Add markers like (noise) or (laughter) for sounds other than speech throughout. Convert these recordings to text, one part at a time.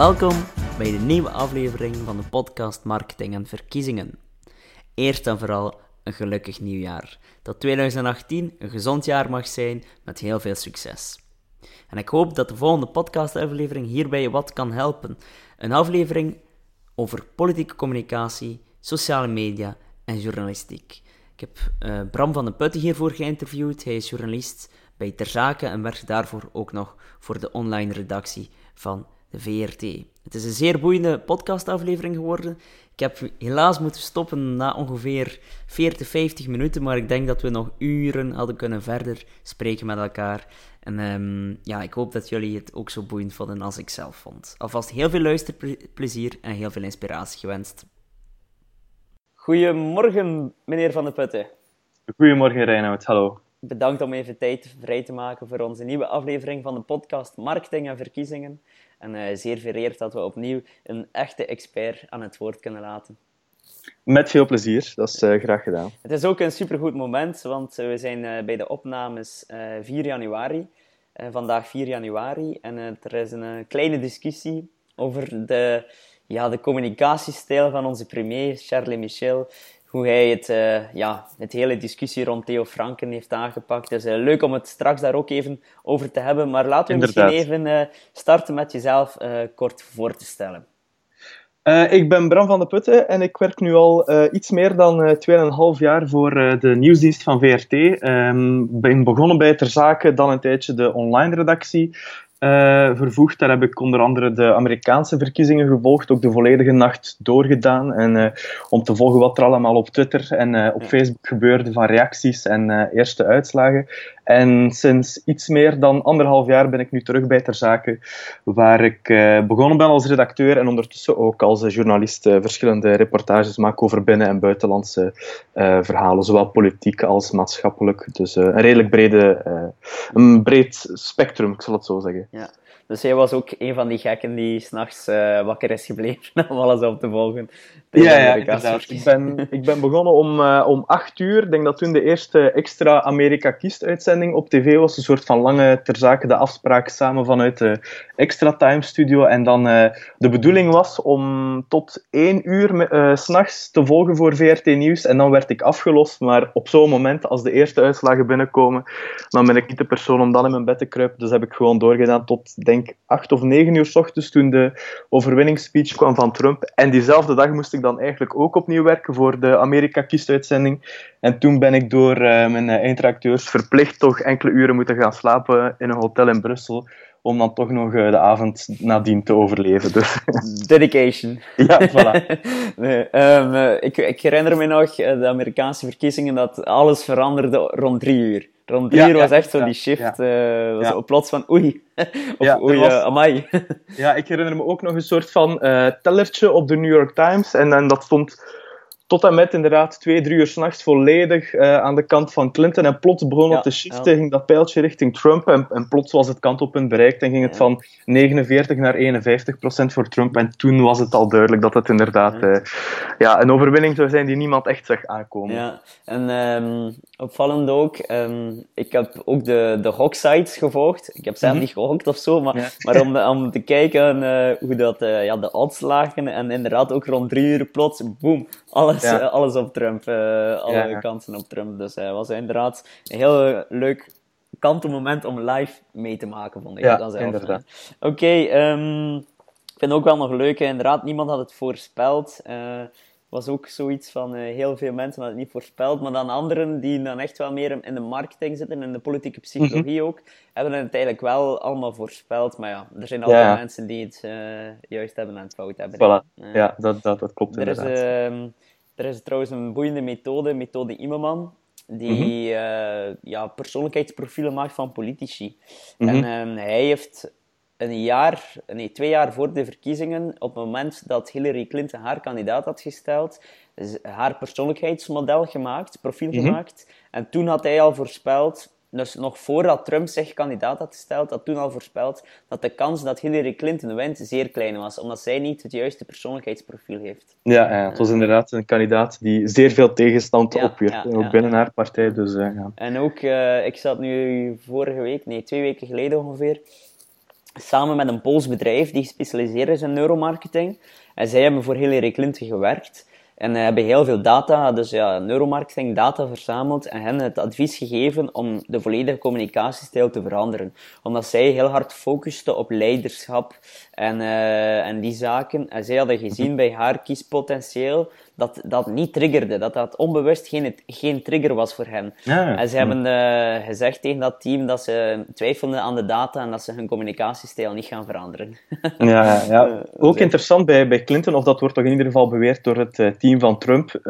Welkom bij de nieuwe aflevering van de podcast Marketing en Verkiezingen. Eerst en vooral een gelukkig nieuwjaar. Dat 2018 een gezond jaar mag zijn met heel veel succes. En ik hoop dat de volgende podcastaflevering hierbij wat kan helpen. Een aflevering over politieke communicatie, sociale media en journalistiek. Ik heb uh, Bram van den Putten hiervoor geïnterviewd. Hij is journalist bij Ter Zake en werkt daarvoor ook nog voor de online redactie van de VRT. Het is een zeer boeiende podcastaflevering geworden. Ik heb helaas moeten stoppen na ongeveer 40, 50 minuten, maar ik denk dat we nog uren hadden kunnen verder spreken met elkaar. En um, ja, ik hoop dat jullie het ook zo boeiend vonden als ik zelf vond. Alvast heel veel luisterplezier en heel veel inspiratie gewenst. Goedemorgen, meneer Van de Putten. Goedemorgen, Reinoud. Hallo. Bedankt om even tijd vrij te maken voor onze nieuwe aflevering van de podcast Marketing en Verkiezingen. En uh, zeer vereerd dat we opnieuw een echte expert aan het woord kunnen laten. Met veel plezier, dat is uh, graag gedaan. Het is ook een supergoed moment, want we zijn uh, bij de opnames 4 januari. vandaag 4 januari. En er is een kleine discussie over de, ja, de communicatiestijl van onze premier, Charles Michel hoe hij het, uh, ja, het hele discussie rond Theo Franken heeft aangepakt. Dus uh, leuk om het straks daar ook even over te hebben. Maar laten we Inderdaad. misschien even uh, starten met jezelf kort voor te stellen. ik ben Bram van de Putten en ik werk nu al iets meer dan 2,5 jaar voor de nieuwsdienst van VRT. Ik um, ben begonnen bij Ter Zake, dan een tijdje de online redactie uh, vervoegd. Daar heb ik onder andere de Amerikaanse verkiezingen gevolgd, ook de volledige nacht doorgedaan. En uh, om te volgen wat er allemaal op Twitter en uh, op Facebook gebeurde van reacties en eerste uitslagen. En sinds iets meer dan anderhalf jaar ben ik nu terug bij Ter Zake, waar ik begonnen ben als redacteur en ondertussen ook als journalist verschillende reportages maak over binnen- en buitenlandse verhalen, zowel politiek als maatschappelijk. Dus een redelijk brede, een breed spectrum, ik zal het zo zeggen. Ja. Dus jij was ook een van die gekken die s'nachts uh, wakker is gebleven (laughs) om alles op te volgen. Ja, ja inderdaad. Ik ben, ik ben begonnen om, uh, om acht uur. Ik denk dat toen de eerste extra Amerika Kiest uitzending op tv was. Een soort van lange ter zake de afspraak samen vanuit de Extra Time Studio. En dan uh, de bedoeling was om tot één uur s'nachts te volgen voor VRT Nieuws. En dan werd ik afgelost. Maar op zo'n moment, als de eerste uitslagen binnenkomen, dan ben ik niet de persoon om dan in mijn bed te kruipen. Dus heb ik gewoon doorgedaan tot, denk acht of negen uur s ochtends toen de overwinningsspeech kwam van Trump. En diezelfde dag moest ik dan eigenlijk ook opnieuw werken voor de Amerika Kiest-uitzending. En toen ben ik door uh, mijn eindredacteurs verplicht toch enkele uren moeten gaan slapen in een hotel in Brussel om dan toch nog de avond nadien te overleven. Dus. (laughs) Dedication. Ja, voilà. (laughs) nee, um, ik, ik, herinner me nog de Amerikaanse verkiezingen dat alles veranderde rond drie uur. Rond uur was echt zo die shift. Uh, was plots van oei. (laughs) of oei, was, uh, amai. ja, ik herinner me ook nog een soort van uh, tellertje op de New York Times. En, en dat stond tot en met inderdaad twee, drie uur s'nachts volledig uh, aan de kant van Clinton. En plots begon ja, op te shiften, ja. ging dat pijltje richting Trump. En, en plots was het kantelpunt bereikt en ging het ja. van 49 naar 51 procent voor Trump. En toen was het al duidelijk dat het inderdaad ja. Uh, ja, een overwinning zou zijn die niemand echt zag aankomen. Ja, en um, opvallend ook, um, ik heb ook de, de hoksites gevolgd. Ik heb zelf mm -hmm. niet gehokt of zo, maar, maar om, (laughs) om te kijken uh, hoe dat, ja, de odds lagen. En inderdaad ook rond drie uur plots, boom, alles ja. alles op Trump. Uh, alle kansen op Trump. Dus het uh, was inderdaad een heel leuk kantelmoment om live mee te maken, vond ik. Ja, dat inderdaad. Oké, okay, um, ik vind ook wel nog leuk. Inderdaad, niemand had het voorspeld. Was ook zoiets van heel veel mensen hadden het niet voorspeld. Maar dan anderen die dan echt wel meer in de marketing zitten, in de politieke psychologie mm -hmm. ook, hebben het eigenlijk wel allemaal voorspeld. Maar ja, er zijn altijd mensen die het juist hebben en het fout hebben. Voilà. ja, dat, dat, dat klopt er inderdaad. Is, ehm, er is trouwens een boeiende methode, methode Immerman, die mm -hmm. uh, ja, persoonlijkheidsprofielen maakt van politici. Mm -hmm. En uh, hij heeft een jaar, nee, twee jaar voor de verkiezingen, op het moment dat Hillary Clinton haar kandidaat had gesteld, haar persoonlijkheidsmodel gemaakt, profiel mm -hmm. gemaakt. En toen had hij al voorspeld dus nog voordat Trump zich kandidaat had gesteld, had toen al voorspeld dat de kans dat Hillary Clinton wint zeer klein was, omdat zij niet het juiste persoonlijkheidsprofiel heeft. Ja, ja het was inderdaad een kandidaat die zeer veel tegenstand ja, opwierp, ja, ook binnen haar partij. Dus, ja. En ook, uh, ik zat nu vorige week, nee, twee weken geleden ongeveer, samen met een Pools bedrijf die gespecialiseerd is in neuromarketing. En zij hebben voor Hillary Clinton gewerkt. En uh, hebben heel veel data, dus ja, neuromarketing data verzameld en hen het advies gegeven om de volledige communicatiestijl te veranderen. Omdat zij heel hard focusten op leiderschap en, uh, en die zaken. En zij hadden gezien bij haar kiespotentieel dat dat niet triggerde, dat dat onbewust geen, geen trigger was voor hen. En ze hebben uh, gezegd tegen dat team dat ze twijfelden aan de data en dat ze hun communicatiestijl niet gaan veranderen. ja, ja. (laughs) Eh, ook interessant bij, bij Clinton, of dat wordt toch in ieder geval beweerd door het team van Trump.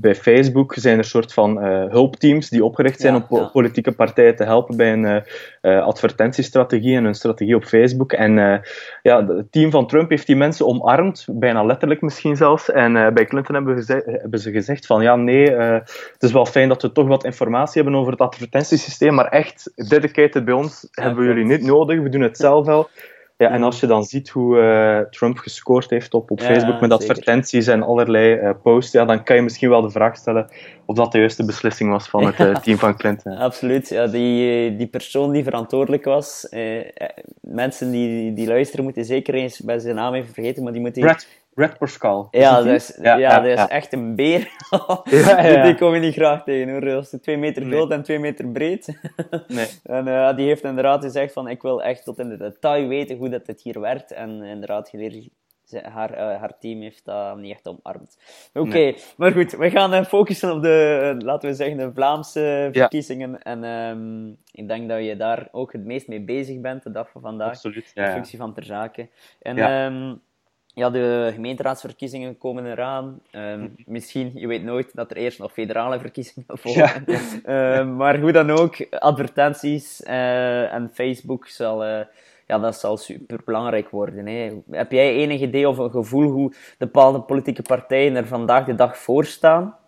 bij Facebook zijn er soort van hulpteams die opgericht zijn om politieke partijen te helpen bij een advertentiestrategie en een strategie op Facebook. En ja, het team van Trump heeft die mensen omarmd, bijna letterlijk misschien zelfs. En bij Clinton hebben, ze gezegd van ja, nee, uh, het is wel fijn dat we toch wat informatie hebben over het advertentiesysteem, maar echt dedicated bij ons hebben we jullie niet nodig, we doen het zelf wel. Ja, en als je dan ziet hoe uh, Trump gescoord heeft op, op Facebook met advertenties en allerlei uh, posts, ja, dan kan je misschien wel de vraag stellen of dat de juiste beslissing was van het uh, (laughs) team van Clinton. Absoluut. Ja, die, die persoon die verantwoordelijk was, mensen die, die luisteren moeten zeker eens bij zijn naam even vergeten, maar die moeten... Brad, Red Pascal. Ja, dat is, ja, ja, dat is echt een beer. (laughs) die kom je niet graag tegen hoor. Dat is twee meter groot en twee meter breed. (laughs) nee. (laughs) En uh, die heeft inderdaad gezegd van ik wil echt tot in de detail weten hoe dat het hier werkt. En inderdaad geleerd, haar, uh, haar team heeft dat niet echt omarmd. Oké, maar goed, we gaan uh, focussen op de, laten we zeggen, de Vlaamse verkiezingen. En um, ik denk dat je daar ook het meest mee bezig bent de dag van vandaag. Absoluut, ja. In functie van ter zake. En um, ja, de gemeenteraadsverkiezingen komen eraan. Um, misschien, je weet nooit dat er eerst nog federale verkiezingen volgen. Ja. um, maar hoe dan ook, advertenties uh, en Facebook zal, uh, ja, dat zal super belangrijk worden. Hè. Heb jij enig idee of een gevoel hoe de bepaalde politieke partijen er vandaag de dag voor staan?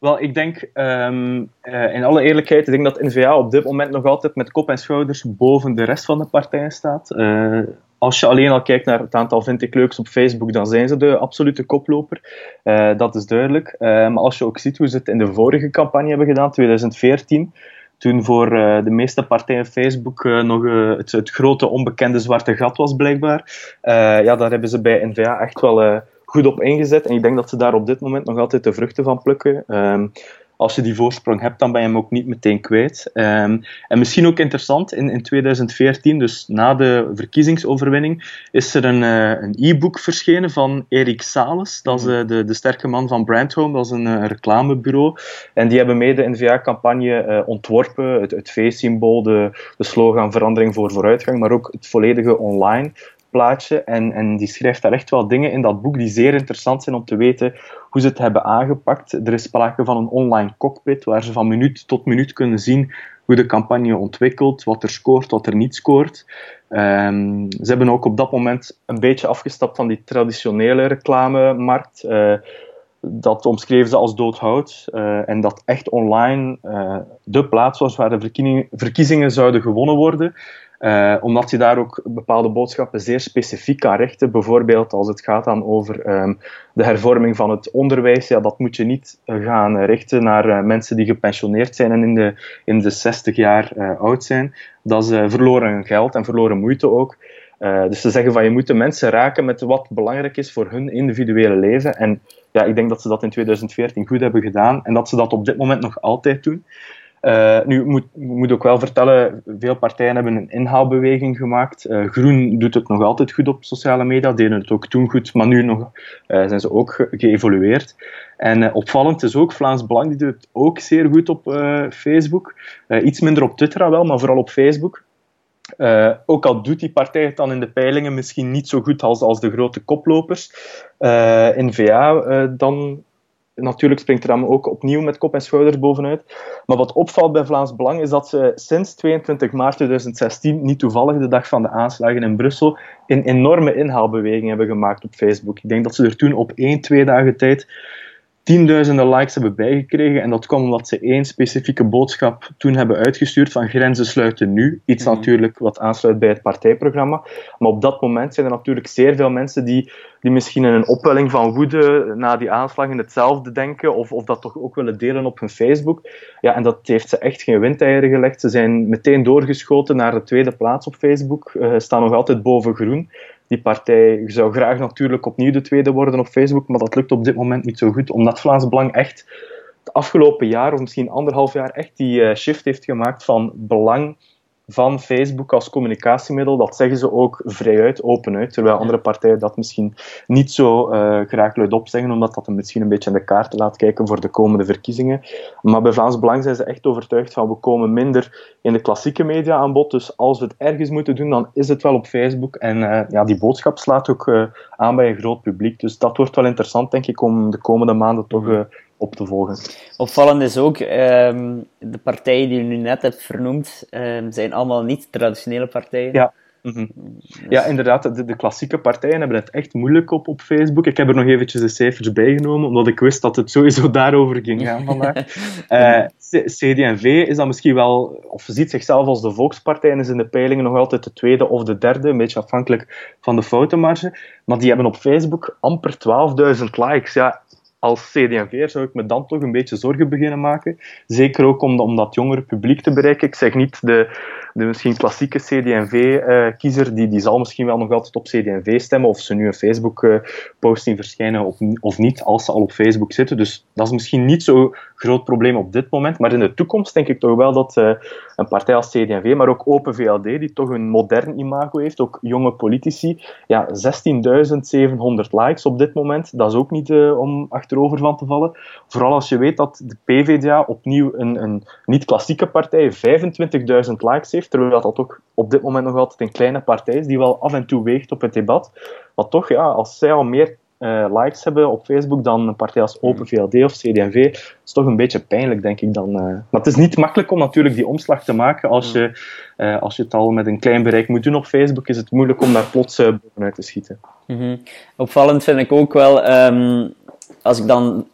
Wel, ik denk, um, uh, in alle eerlijkheid, ik denk dat N-VA op dit moment nog altijd met kop en schouders boven de rest van de partijen staat. Uh, als je alleen al kijkt naar het aantal vind ik leuks op Facebook, dan zijn ze de absolute koploper. Uh, dat is duidelijk. maar als je ook ziet hoe ze het in de vorige campagne hebben gedaan, 2014, toen voor de meeste partijen Facebook nog het, het, grote onbekende zwarte gat was, blijkbaar. ja, daar hebben ze bij NVA echt wel goed op ingezet. En ik denk dat ze daar op dit moment nog altijd de vruchten van plukken. Um, als je die voorsprong hebt, dan ben je hem ook niet meteen kwijt. Um, en misschien ook interessant, in, in 2014, dus na de verkiezingsoverwinning, is er een, uh, een e-book verschenen van Erik Sales. Dat is uh, de, de sterke man van Brandhome, dat is een uh, reclamebureau. En die hebben mee de NVA-campagne ontworpen, het, het V-symbool, de, de slogan verandering voor vooruitgang, maar ook het volledige online plaatje. En, en die schrijft daar echt wel dingen in dat boek die zeer interessant zijn om te weten hoe ze het hebben aangepakt. Er is sprake van een online cockpit waar ze van minuut tot minuut kunnen zien hoe de campagne ontwikkelt, wat er scoort, wat er niet scoort. Um, ze hebben ook op dat moment een beetje afgestapt van die traditionele reclamemarkt. Uh, dat omschreven ze als doodhout. Uh, en dat echt online uh, de plaats was waar de verkiezingen zouden gewonnen worden. Uh, omdat je daar ook bepaalde boodschappen zeer specifiek kan richten. Bijvoorbeeld als het gaat dan over um, de hervorming van het onderwijs. Ja, dat moet je niet gaan richten naar uh, mensen die gepensioneerd zijn en in de, in de 60 jaar oud zijn. Dat is verloren geld en verloren moeite ook. dus ze zeggen van je moet de mensen raken met wat belangrijk is voor hun individuele leven. En ja, ik denk dat ze dat in 2014 goed hebben gedaan en dat ze dat op dit moment nog altijd doen. Uh, nu moet, moet ook wel vertellen, veel partijen hebben een inhaalbeweging gemaakt. Uh, Groen doet het nog altijd goed op sociale media, deden het ook toen goed, maar nu nog, uh, zijn ze ook geëvolueerd. En opvallend is ook, Vlaams Belang die doet het ook zeer goed op Facebook. iets minder op Twitter wel, maar vooral op Facebook. ook al doet die partij het dan in de peilingen misschien niet zo goed als, als de grote koplopers. in VA dan natuurlijk springt Ram ook opnieuw met kop en schouders bovenuit. Maar wat opvalt bij Vlaams Belang is dat ze sinds 22 maart 2016, niet toevallig de dag van de aanslagen in Brussel, een enorme inhaalbeweging hebben gemaakt op Facebook. Ik denk dat ze er toen op één, twee dagen tijd tienduizenden likes hebben bijgekregen. En dat kwam omdat ze één specifieke boodschap toen hebben uitgestuurd van grenzen sluiten nu. Iets mhm. natuurlijk wat aansluit bij het partijprogramma. Maar op dat moment zijn er natuurlijk zeer veel mensen die, die misschien in een opwelling van woede na die aanslag in hetzelfde denken. Of, of dat toch ook willen delen op hun Facebook. Ja, en dat heeft ze echt geen windeieren gelegd. Ze zijn meteen doorgeschoten naar de tweede plaats op Facebook. Uh, staan nog altijd boven groen die partij zou graag natuurlijk opnieuw de tweede worden op Facebook, maar dat lukt op dit moment niet zo goed, omdat Vlaams Belang echt het afgelopen jaar, of misschien anderhalf jaar, echt die uh, shift heeft gemaakt van belang van Facebook als communicatiemiddel. Dat zeggen ze ook vrijuit, openuit, terwijl andere partijen dat misschien niet zo uh, graag luidop zeggen, omdat dat misschien een beetje in de kaarten laat kijken voor de komende verkiezingen. Maar bij Vlaams Belang zijn ze echt overtuigd van we komen minder in de klassieke media aan bod, dus als we het ergens moeten doen, dan is het wel op Facebook. En uh, ja, die boodschap slaat ook uh, aan bij een groot publiek, dus dat wordt wel interessant, denk ik, om de komende maanden toch op te volgen. Opvallend is ook, um, de partijen die je nu net hebt vernoemd, um, zijn allemaal niet-traditionele partijen. Ja. Mhm. Ja, inderdaad, de, de, klassieke partijen hebben het echt moeilijk op, op Facebook. Ik heb er nog eventjes de cijfers bijgenomen, omdat ik wist dat het sowieso (laughs) daarover ging gaan vandaag. uh, eh, CD&V is dan misschien wel, of ziet zichzelf als de volkspartij en is in de peilingen nog altijd de tweede of de derde, een beetje afhankelijk van de foutenmarge. Maar die hebben op Facebook amper 12.000 likes. Ja, als CD&V zou ik me dan toch een beetje zorgen beginnen maken. Zeker ook om, dat jongere publiek te bereiken. Ik zeg niet de, de misschien klassieke CD&V-kiezer, uh, die, die zal misschien wel nog altijd op CD&V stemmen, of ze nu een Facebook-post zien verschijnen of, niet, als ze al op Facebook zitten. Dus dat is misschien niet zo'n groot probleem op dit moment. Maar in de toekomst denk ik toch wel dat uh, een partij als CD&V, maar ook Open VLD, die toch een modern imago heeft, ook jonge politici, ja, 16.700 likes op dit moment, dat is ook niet om achterover van te vallen. Vooral als je weet dat de PvdA opnieuw een, een niet-klassieke partij 25.000 likes heeft, terwijl dat ook op dit moment nog altijd een kleine partij is, die wel af en toe weegt op het debat. Maar toch, ja, als zij al meer uh, likes hebben op Facebook dan een partij als Open VLD of CD&V, is toch een beetje pijnlijk, denk ik dan. Uh. Maar het is niet makkelijk om natuurlijk die omslag te maken. Als je, uh, als je het al met een klein bereik moet doen op Facebook, is het moeilijk om daar plots bovenuit te schieten. Mm -hmm. Opvallend vind ik ook wel, um, als ik dan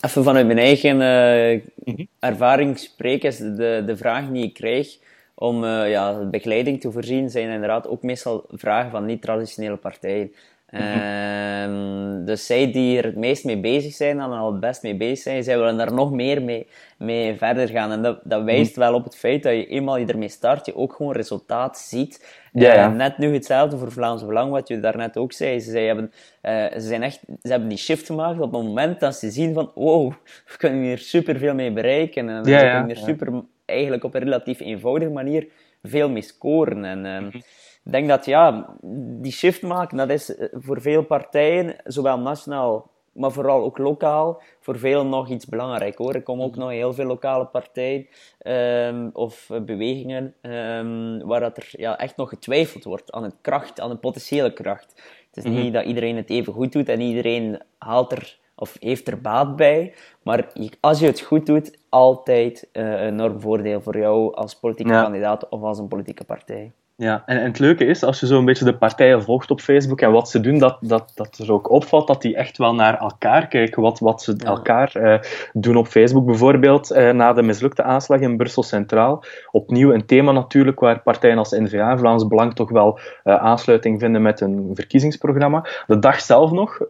even vanuit mijn eigen mm -hmm. ervaring spreek, is de, de vraag die ik krijg om uh, ja, begeleiding te voorzien, zijn inderdaad ook meestal vragen van niet-traditionele partijen. Um, dus zij die er het meest mee bezig zijn en al het best mee bezig zijn, zij willen daar nog meer mee, mee verder gaan. En dat, dat wijst wel op het feit dat je eenmaal je ermee start, je ook gewoon resultaat ziet. Ja, ja. Net nu hetzelfde voor Vlaams Belang, wat je daarnet ook zei. Ze, hebben, uh, ze, zijn echt, ze hebben die shift gemaakt op het moment dat ze zien van wow, (laughs) we kunnen hier super veel mee bereiken. En ja, we kunnen hier super, eigenlijk op een relatief eenvoudige manier veel mee scoren. En, uh, ik denk dat ja, die shift maken, dat is eh, voor veel partijen, zowel nationaal, maar vooral ook lokaal, voor veel nog iets belangrijk hoor. Er komen ook nog heel veel lokale partijen um, of bewegingen um, waar dat er ja, echt nog getwijfeld wordt aan het kracht, aan de potentiële kracht. Het is niet mhm. dat iedereen het even goed doet en iedereen haalt er of heeft er baat bij. Maar als je het goed doet, altijd uh, een enorm voordeel voor jou als politieke kandidaat of als een politieke partij. Ja, en, en het leuke is, als je zo een beetje de partijen volgt op Facebook en wat ze doen, dat, dat, dat er ook opvalt dat die echt wel naar elkaar kijken, wat, wat ze elkaar uh, doen op Facebook. Bijvoorbeeld uh, na de mislukte aanslag in Brussel Centraal. Opnieuw een thema natuurlijk waar partijen als N-VA, Vlaams Belang, toch wel uh, aansluiting vinden met een verkiezingsprogramma. De dag zelf nog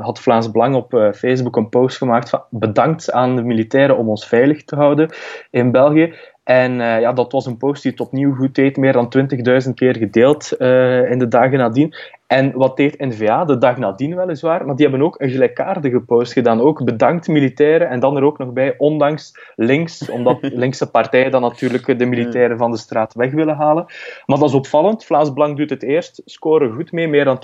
had Vlaams Belang op Facebook een post gemaakt van bedankt aan de militairen om ons veilig te houden in België. En uh, ja, dat was een post die het opnieuw goed deed, meer dan 20.000 keer gedeeld uh, in de dagen nadien. En wat deed NVA de dag nadien weliswaar, maar die hebben ook een gelijkaardige post gedaan. Ook bedankt militairen en dan er ook nog bij, ondanks links, omdat (laughs) linkse partijen dan natuurlijk de militairen van de straat weg willen halen. Maar dat is opvallend. Vlaams Belang doet het eerst, scoren goed mee, meer dan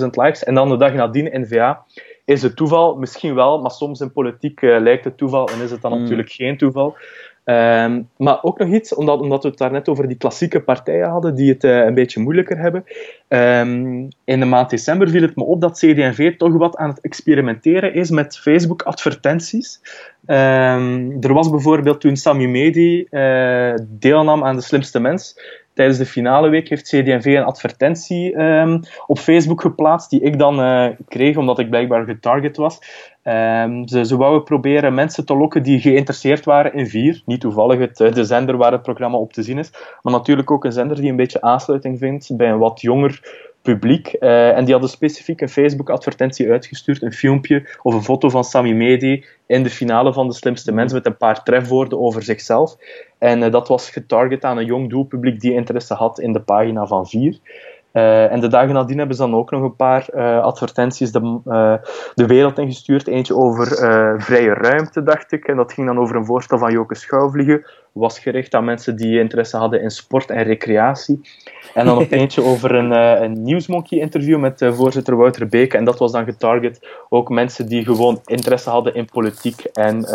20.000 likes. En dan de dag nadien NVA. Is het toeval? Misschien wel, maar soms in politiek uh, lijkt het toeval en is het dan mm. natuurlijk geen toeval. Um, maar ook nog iets, omdat, omdat we het daarnet over die klassieke partijen hadden, die het uh, een beetje moeilijker hebben. Um, in de maand december viel het me op dat CD&V toch wat aan het experimenteren is met Facebook-advertenties. Um, er was bijvoorbeeld toen Sami Medi uh, deelnam aan De Slimste Mens, tijdens de finale week heeft CD&V een advertentie ehm, op Facebook geplaatst, die ik dan uh, kreeg, omdat ik blijkbaar getarget was. Um, ze, ze wouden proberen mensen te lokken die geïnteresseerd waren in vier. Niet toevallig het, de zender waar het programma op te zien is, maar natuurlijk ook een zender die een beetje aansluiting vindt bij een wat jonger publiek. Uh, en die hadden specifiek een Facebook-advertentie uitgestuurd, een filmpje of een foto van Sami Medi in de finale van De Slimste Mens met een paar trefwoorden over zichzelf. En uh, dat was getarget aan een jong doelpubliek die interesse had in de pagina van Vier. Uh, en de dagen nadien hebben ze dan ook nog een paar uh, advertenties de, de wereld ingestuurd. Eentje over vrije ruimte, dacht ik. En dat ging dan over een voorstel van Joke Schouwvliegen. Was gericht aan mensen die interesse hadden in sport en recreatie. En dan nog (laughs) eentje over een, een Nieuwsmonkey-interview met voorzitter Wouter Beke. En dat was dan getarget ook mensen die gewoon interesse hadden in politiek en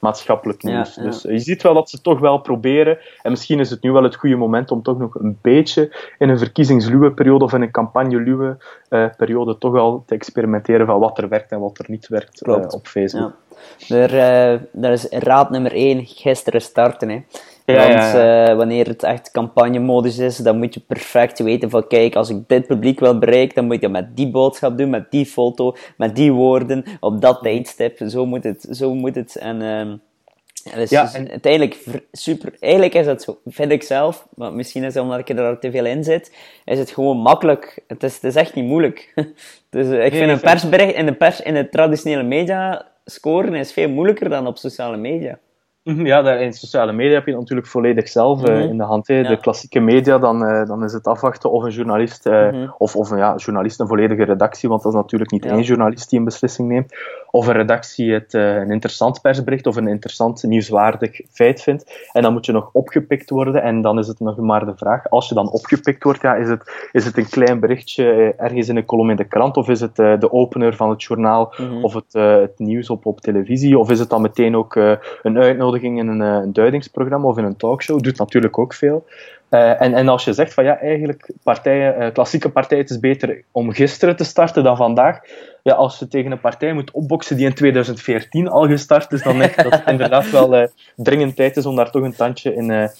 maatschappelijk nieuws. Ja, ja. Dus je ziet wel dat ze toch wel proberen. En misschien is het nu wel het goede moment om toch nog een beetje in een verkiezingsluwe periode of in een campagne-luwe uh, periode toch al te experimenteren van wat er werkt en wat er niet werkt uh, op Facebook. Ja. Er, uh, er is raad nummer 1, gisteren starten. Hè. Ja, Want ja, wanneer het echt campagnemodus is, dan moet je perfect weten van kijk, als ik dit publiek wil bereiken, dan moet je dat met die boodschap doen, met die foto, met die woorden, op dat tijdstip. Zo moet het. Zo moet het. En ehm, dus ja, en... uiteindelijk super. Eigenlijk is het zo, vind ik zelf, maar misschien is het omdat ik er te veel in zit, is het gewoon makkelijk. Het is, het is echt niet moeilijk. (laughs) dus ik nee, vind een persbericht in de, pers, in de traditionele media scoren is veel moeilijker dan op sociale media. Mhm, ja, daar in sociale media heb je natuurlijk volledig zelf uh, in de hand. Ja. De klassieke media, dan, uh, dan is het afwachten of een journalist, mm -hmm. of, of ja, een journalist een volledige redactie, want dat is natuurlijk niet ja. één journalist die een beslissing neemt, of een redactie het een interessant persbericht of een interessant nieuwswaardig feit vindt. En dan moet je nog opgepikt worden en dan is het nog maar de vraag, als je dan opgepikt wordt, ja, is, het, is het een klein berichtje ergens in een kolom in de krant, of is het de opener van het journaal, mm -hmm. of het, het nieuws op, op televisie, of is het dan meteen ook een uitnodiging in een, een duidingsprogramma of in een talkshow, doet natuurlijk ook veel. Uh, en, en als je zegt van ja, eigenlijk partijen, uh, klassieke partijen, het is beter om gisteren te starten dan vandaag. Ja, als je tegen een partij moet opboksen die in 2014 al gestart is, dan denk ik dat het inderdaad wel dringend tijd is om daar toch een tandje in,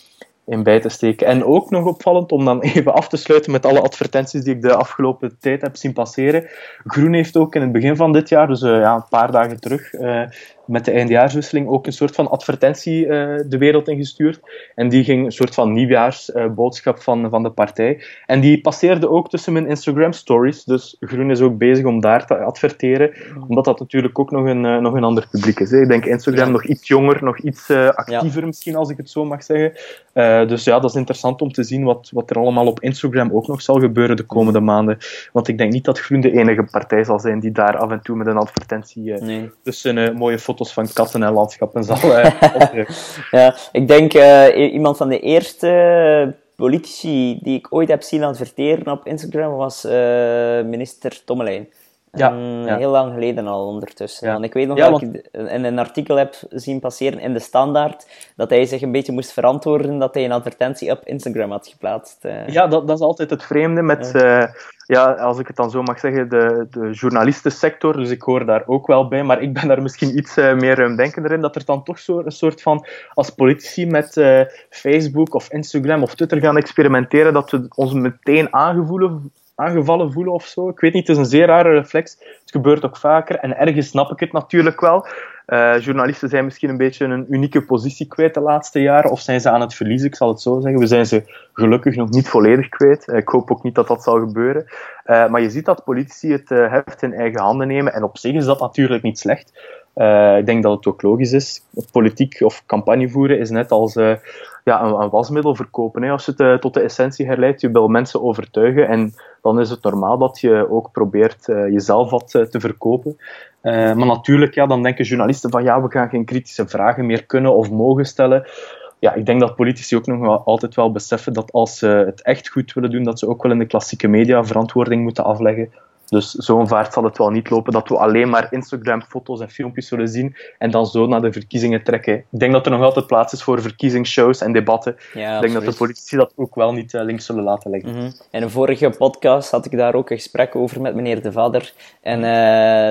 in bij te steken. En ook nog opvallend, om dan (laughs) even af te sluiten met alle advertenties die ik de afgelopen tijd heb zien passeren. Groen heeft ook in het begin van dit jaar, dus ja, een paar dagen terug, met de eindjaarswisseling ook een soort van advertentie uh, de wereld ingestuurd. En die ging een soort van nieuwjaarsboodschap uh, van, van de partij. En die passeerde ook tussen mijn Instagram stories. Dus Groen is ook bezig om daar te adverteren, omdat dat natuurlijk ook nog een, uh, nog een ander publiek is. Hè. Ik denk Instagram ja. nog iets jonger, nog iets actiever ja. misschien, als ik het zo mag zeggen. dus ja, dat is interessant om te zien wat, wat er allemaal op Instagram ook nog zal gebeuren de komende maanden. Want ik denk niet dat Groen de enige partij zal zijn die daar af en toe met een advertentie nee. tussen een mooie foto foto's van katten en landschappen zal (laughs) uh, Ja, ik denk uh, iemand van de eerste politici die ik ooit heb zien adverteren op Instagram was uh, minister Tommelijn. Ja, ja, Heel lang geleden al ondertussen. Ja. Ik weet nog ja, dat want... ik in een artikel heb zien passeren in de Standaard dat hij zich een beetje moest verantwoorden dat hij een advertentie op Instagram had geplaatst. Ja, dat, dat is altijd het vreemde met ja, als ik het dan zo mag zeggen, de, de journalistensector. Dus ik hoor daar ook wel bij, maar ik ben daar misschien iets uh, meer ruimdenkender in. Dat er dan toch zo een soort van, als politici met uh, Facebook of Instagram of Twitter gaan experimenteren, dat we ons meteen aangevoelen, aangevallen voelen of zo. Ik weet niet, het is een zeer rare reflex. Het gebeurt ook vaker en ergens snap ik het natuurlijk wel. Uh, journalisten zijn misschien een beetje een unieke positie kwijt de laatste jaren, of zijn ze aan het verliezen, ik zal het zo zeggen. We zijn ze gelukkig nog niet volledig kwijt. Uh, ik hoop ook niet dat dat zal gebeuren. Uh, maar je ziet dat politici het heft in eigen handen nemen, en op zich is dat natuurlijk niet slecht. Ik denk dat het ook logisch is. Politiek of campagne voeren is net als ja, een, wasmiddel verkopen. Hè. Als je het tot de essentie herleidt, je wil mensen overtuigen en dan is het normaal dat je ook probeert jezelf wat te verkopen. Maar natuurlijk, ja, dan denken journalisten van ja, we gaan geen kritische vragen meer kunnen of mogen stellen. Ja, ik denk dat politici ook nog altijd wel beseffen dat als ze het echt goed willen doen, dat ze ook wel in de klassieke media verantwoording moeten afleggen. Dus zo'n vaart zal het wel niet lopen dat we alleen maar Instagram-foto's en filmpjes zullen zien en dan zo naar de verkiezingen trekken. Ik denk dat er nog altijd plaats is voor verkiezingsshows en debatten. ik denk dat de politici dat ook wel niet uh, links zullen laten liggen. Mm In een vorige podcast had ik daar ook een gesprek over met meneer De Vader. En uh,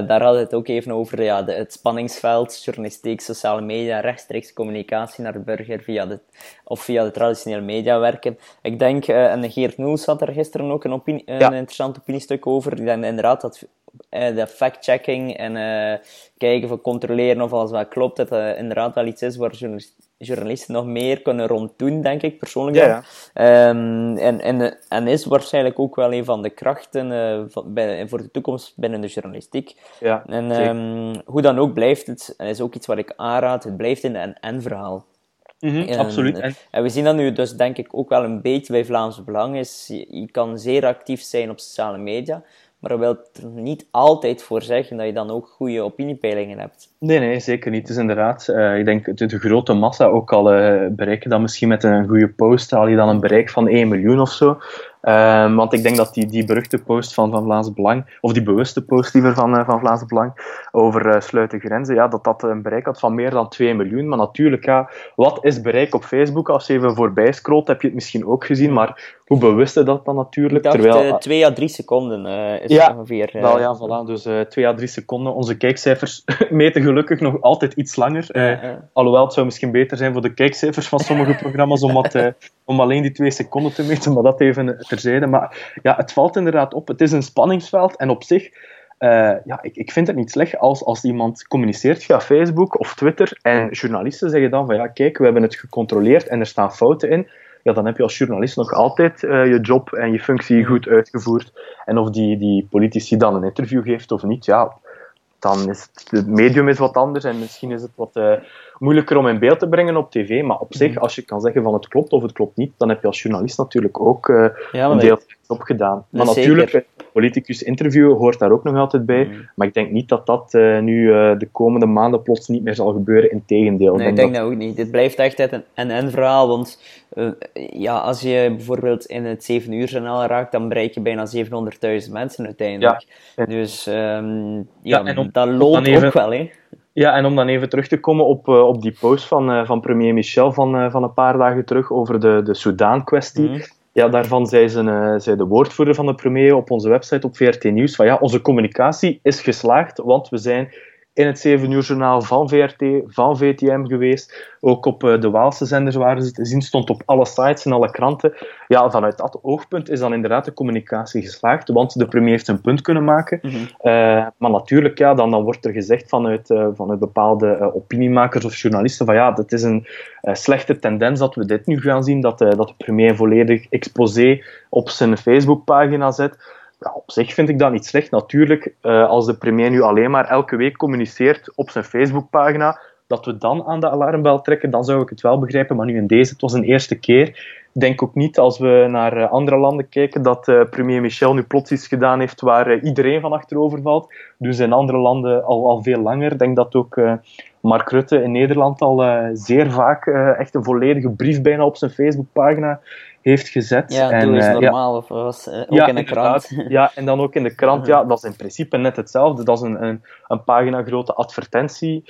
daar hadden we het ook even over ja, de, het spanningsveld, journalistiek, sociale media, rechtstreeks communicatie naar de burger via de, of via de traditionele media werken. Ik denk, uh, en Geert Noels had er gisteren ook een, opinie, een interessant opiniestuk over. Inderdaad dat uh, de fact-checking en uh, kijken van controleren of alles wat klopt, dat dat inderdaad wel iets is waar journalisten nog meer kunnen rond doen, denk ik persoonlijk. Ja, ja. Um, en, en, en is waarschijnlijk ook wel een van de krachten uh, van, bij, voor de toekomst binnen de journalistiek. Ja, en um, hoe dan ook blijft het, en is ook iets wat ik aanraad, het blijft in een en-verhaal. Mm -hmm, en, absoluut. En... en... we zien dat nu dus denk ik ook wel een beetje bij Vlaams Belang. Is, je, je kan zeer actief zijn op sociale media, maar dat wil er niet altijd voor zeggen dat je dan ook goede opiniepeilingen hebt. Nee, nee, zeker niet. Dus inderdaad, uh, ik denk de, de, grote massa ook al uh, bereiken dan misschien met een goede post, haal je dan een bereik van 1 miljoen of zo. Um, want ik denk dat die, die beruchte post van, van Vlaams Belang, of die bewuste post liever van, uh, van Vlaams Belang, over uh, sluiten grenzen, ja, dat dat een bereik had van meer dan 2 miljoen. Maar natuurlijk, ja, wat is bereik op Facebook? Als je even voorbij scrolt, heb je het misschien ook gezien, maar hoe bewust is dat dan natuurlijk? Dacht, terwijl, 2 à 3 seconden is ja, ongeveer. Wel, ja, voilà. Dus 2 à 3 seconden. Onze kijkcijfers (laughs) meten gelukkig nog altijd iets langer. Alhoewel, het zou misschien beter zijn voor de kijkcijfers van sommige programma's om, wat, om alleen die 2 seconden te meten, maar dat even terzijde. Maar ja, het valt inderdaad op. Het is een spanningsveld en op zich, uh, ja, ik, ik vind het niet slecht als, als iemand communiceert via Facebook of Twitter en journalisten zeggen dan van ja, kijk, we hebben het gecontroleerd en er staan fouten in. Ja, dan heb je als journalist nog altijd uh, je job en je functie goed uitgevoerd. En of die, die politici dan een interview geeft of niet, ja, dan is het, het medium is wat anders en misschien is het wat uh, moeilijker om in beeld te brengen op tv. Maar op zich, als je kan zeggen van het klopt of het klopt niet, dan heb je als journalist natuurlijk ook uh, ja, een deel op gedaan. Maar natuurlijk, politicus interviewen hoort daar ook nog altijd bij. Mm. Maar ik denk niet dat dat uh, nu uh, de komende maanden plots niet meer zal gebeuren. Integendeel. Nee, ik denk dat... dat ook niet. Dit blijft echt een en-en verhaal. Want uh, ja, als je bijvoorbeeld in het 7 uur journaal raakt, dan bereik je bijna 700.000 mensen uiteindelijk. Ja. Dus um, ja, ja om, dat even... ook wel, hè. Ja, en om dan even terug te komen op, uh, op die post van, uh, van premier Michel van, uh, van een paar dagen terug over de, de Soudaan-kwestie. Mm. Ja, daarvan zei, ze, zei de woordvoerder van de premier op onze website op VRT Nieuws van ja, onze communicatie is geslaagd, want we zijn in het 7 uur journaal van VRT, van VTM geweest. Ook op uh, de Waalse zenders waren ze te zien, stond op alle sites en alle kranten. Ja, vanuit dat oogpunt is dan inderdaad de communicatie geslaagd, want de premier heeft een punt kunnen maken. Mm -hmm. uh, maar natuurlijk, ja, dan, dan wordt er gezegd vanuit, uh, vanuit bepaalde opiniemakers of journalisten van ja, dat is een slechte tendens dat we dit nu gaan zien, dat, dat de premier volledig exposé op zijn Facebookpagina zet op zich vind ik dat niet slecht. Natuurlijk, uh, als de premier nu alleen maar elke week communiceert op zijn Facebookpagina, dat we dan aan de alarmbel trekken, dan zou ik het wel begrijpen. Maar nu in deze, het was een eerste keer. Ik denk ook niet, als we naar uh, andere landen kijken, dat uh, premier Michel nu plots iets gedaan heeft waar iedereen van achterover valt. Dus in andere landen al, al veel langer. Ik denk dat ook Mark Rutte in Nederland al zeer vaak echt een volledige brief bijna op zijn Facebookpagina heeft gezet. Ja, en, is uh, normaal, ja, of was ook ja, in de krant. Ja, en dan ook in de krant. (laughs) Ja, dat is in principe net hetzelfde. Dat is een, een, een pagina grote advertentie.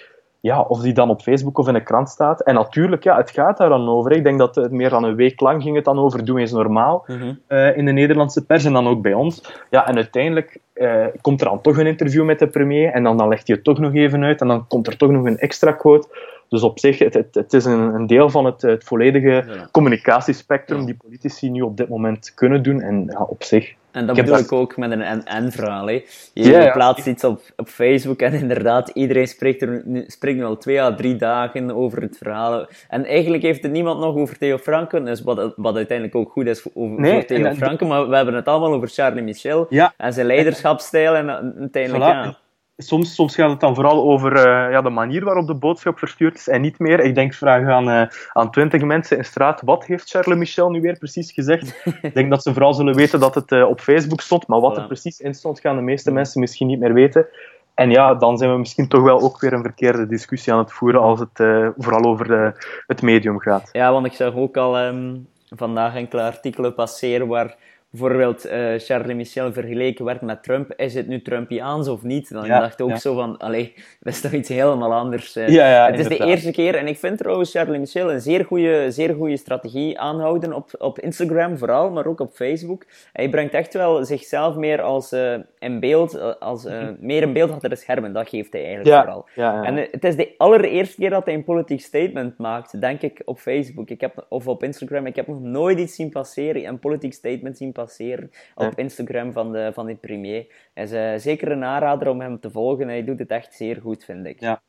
Ja, of die dan op Facebook of in de krant staat. En natuurlijk, ja, het gaat daar dan over. Ik denk dat het meer dan een week lang ging het dan over Doe eens normaal mm -hmm. uh, in de Nederlandse pers en dan ook bij ons. Ja, en uiteindelijk uh, komt er dan toch een interview met de premier en dan, dan legt hij het toch nog even uit en dan komt er toch nog een extra quote. Dus op zich, het, het, het is een, een, deel van het, het volledige ja. communicatiespectrum die politici nu op dit moment kunnen doen. En ja, op zich. En dat ik bedoel ik ook met een en-en-verhaal. Je, plaatst iets op, op Facebook en inderdaad, iedereen spreekt, er, spreekt nu al twee à drie dagen over het verhaal. En eigenlijk heeft het niemand nog over Theo Franken, dus wat, wat uiteindelijk ook goed is over, nee, Theo en, Franken, maar we hebben het allemaal over Charlie Michel en zijn leiderschapsstijl en uiteindelijk, voilà. Soms, soms gaat het dan vooral over uh, ja, de manier waarop de boodschap verstuurd is en niet meer. Ik denk, vraag aan, uh, aan twintig mensen in straat, wat heeft Charles Michel nu weer precies gezegd? ik denk dat ze vooral zullen weten dat het uh, op Facebook stond, maar wat er precies in stond, gaan de meeste mensen misschien niet meer weten. En ja, dan zijn we misschien toch wel ook weer een verkeerde discussie aan het voeren als het vooral over de, het medium gaat. Ja, want ik zag ook al um, vandaag enkele artikelen passeren waar bijvoorbeeld uh, Charles Michel vergeleken werd met Trump, is het nu Trumpiaans of niet? Dan ja, dacht ik ook zo van, allee, dat is toch iets helemaal anders. Ja, ja, het is de eerste keer, en ik vind trouwens Charles Michel een zeer goede, zeer goede strategie aanhouden op, op Instagram vooral, maar ook op Facebook. Hij brengt echt wel zichzelf meer als uh, in beeld, als, mhm. meer in beeld achter de schermen, dat geeft hij eigenlijk vooral. En het is de allereerste keer dat hij een politiek statement maakt, denk ik, op Facebook ik heb, of op Instagram. Ik heb nog nooit iets zien passeren, een politiek statement zien passeren op Instagram van de, van de premier. Hij is uh, zeker een aanrader om hem te volgen. Hij doet het echt zeer goed, vind ik. Ja.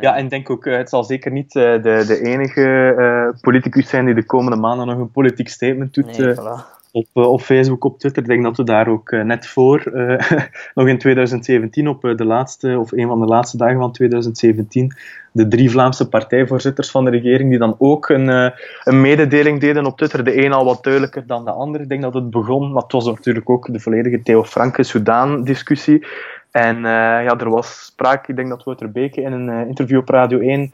Ja, en denk ook, uh, het zal zeker niet uh, de, de enige politicus zijn die de komende maanden nog een politiek statement doet. Nee, voilà op, eh, op Facebook, op Twitter. Ik denk dat we daar ook eh, net voor, eh, (laughs) nog in 2017, op de laatste, of een van de laatste dagen van 2017, de drie Vlaamse partijvoorzitters van de regering, die dan ook een, een mededeling deden op Twitter. De een al wat duidelijker dan de ander. Ik denk dat het begon, maar het was natuurlijk ook de volledige Theo Franke-Soudaan-discussie. En ja, er was sprake, ik denk dat Wouter Beke in een interview op Radio 1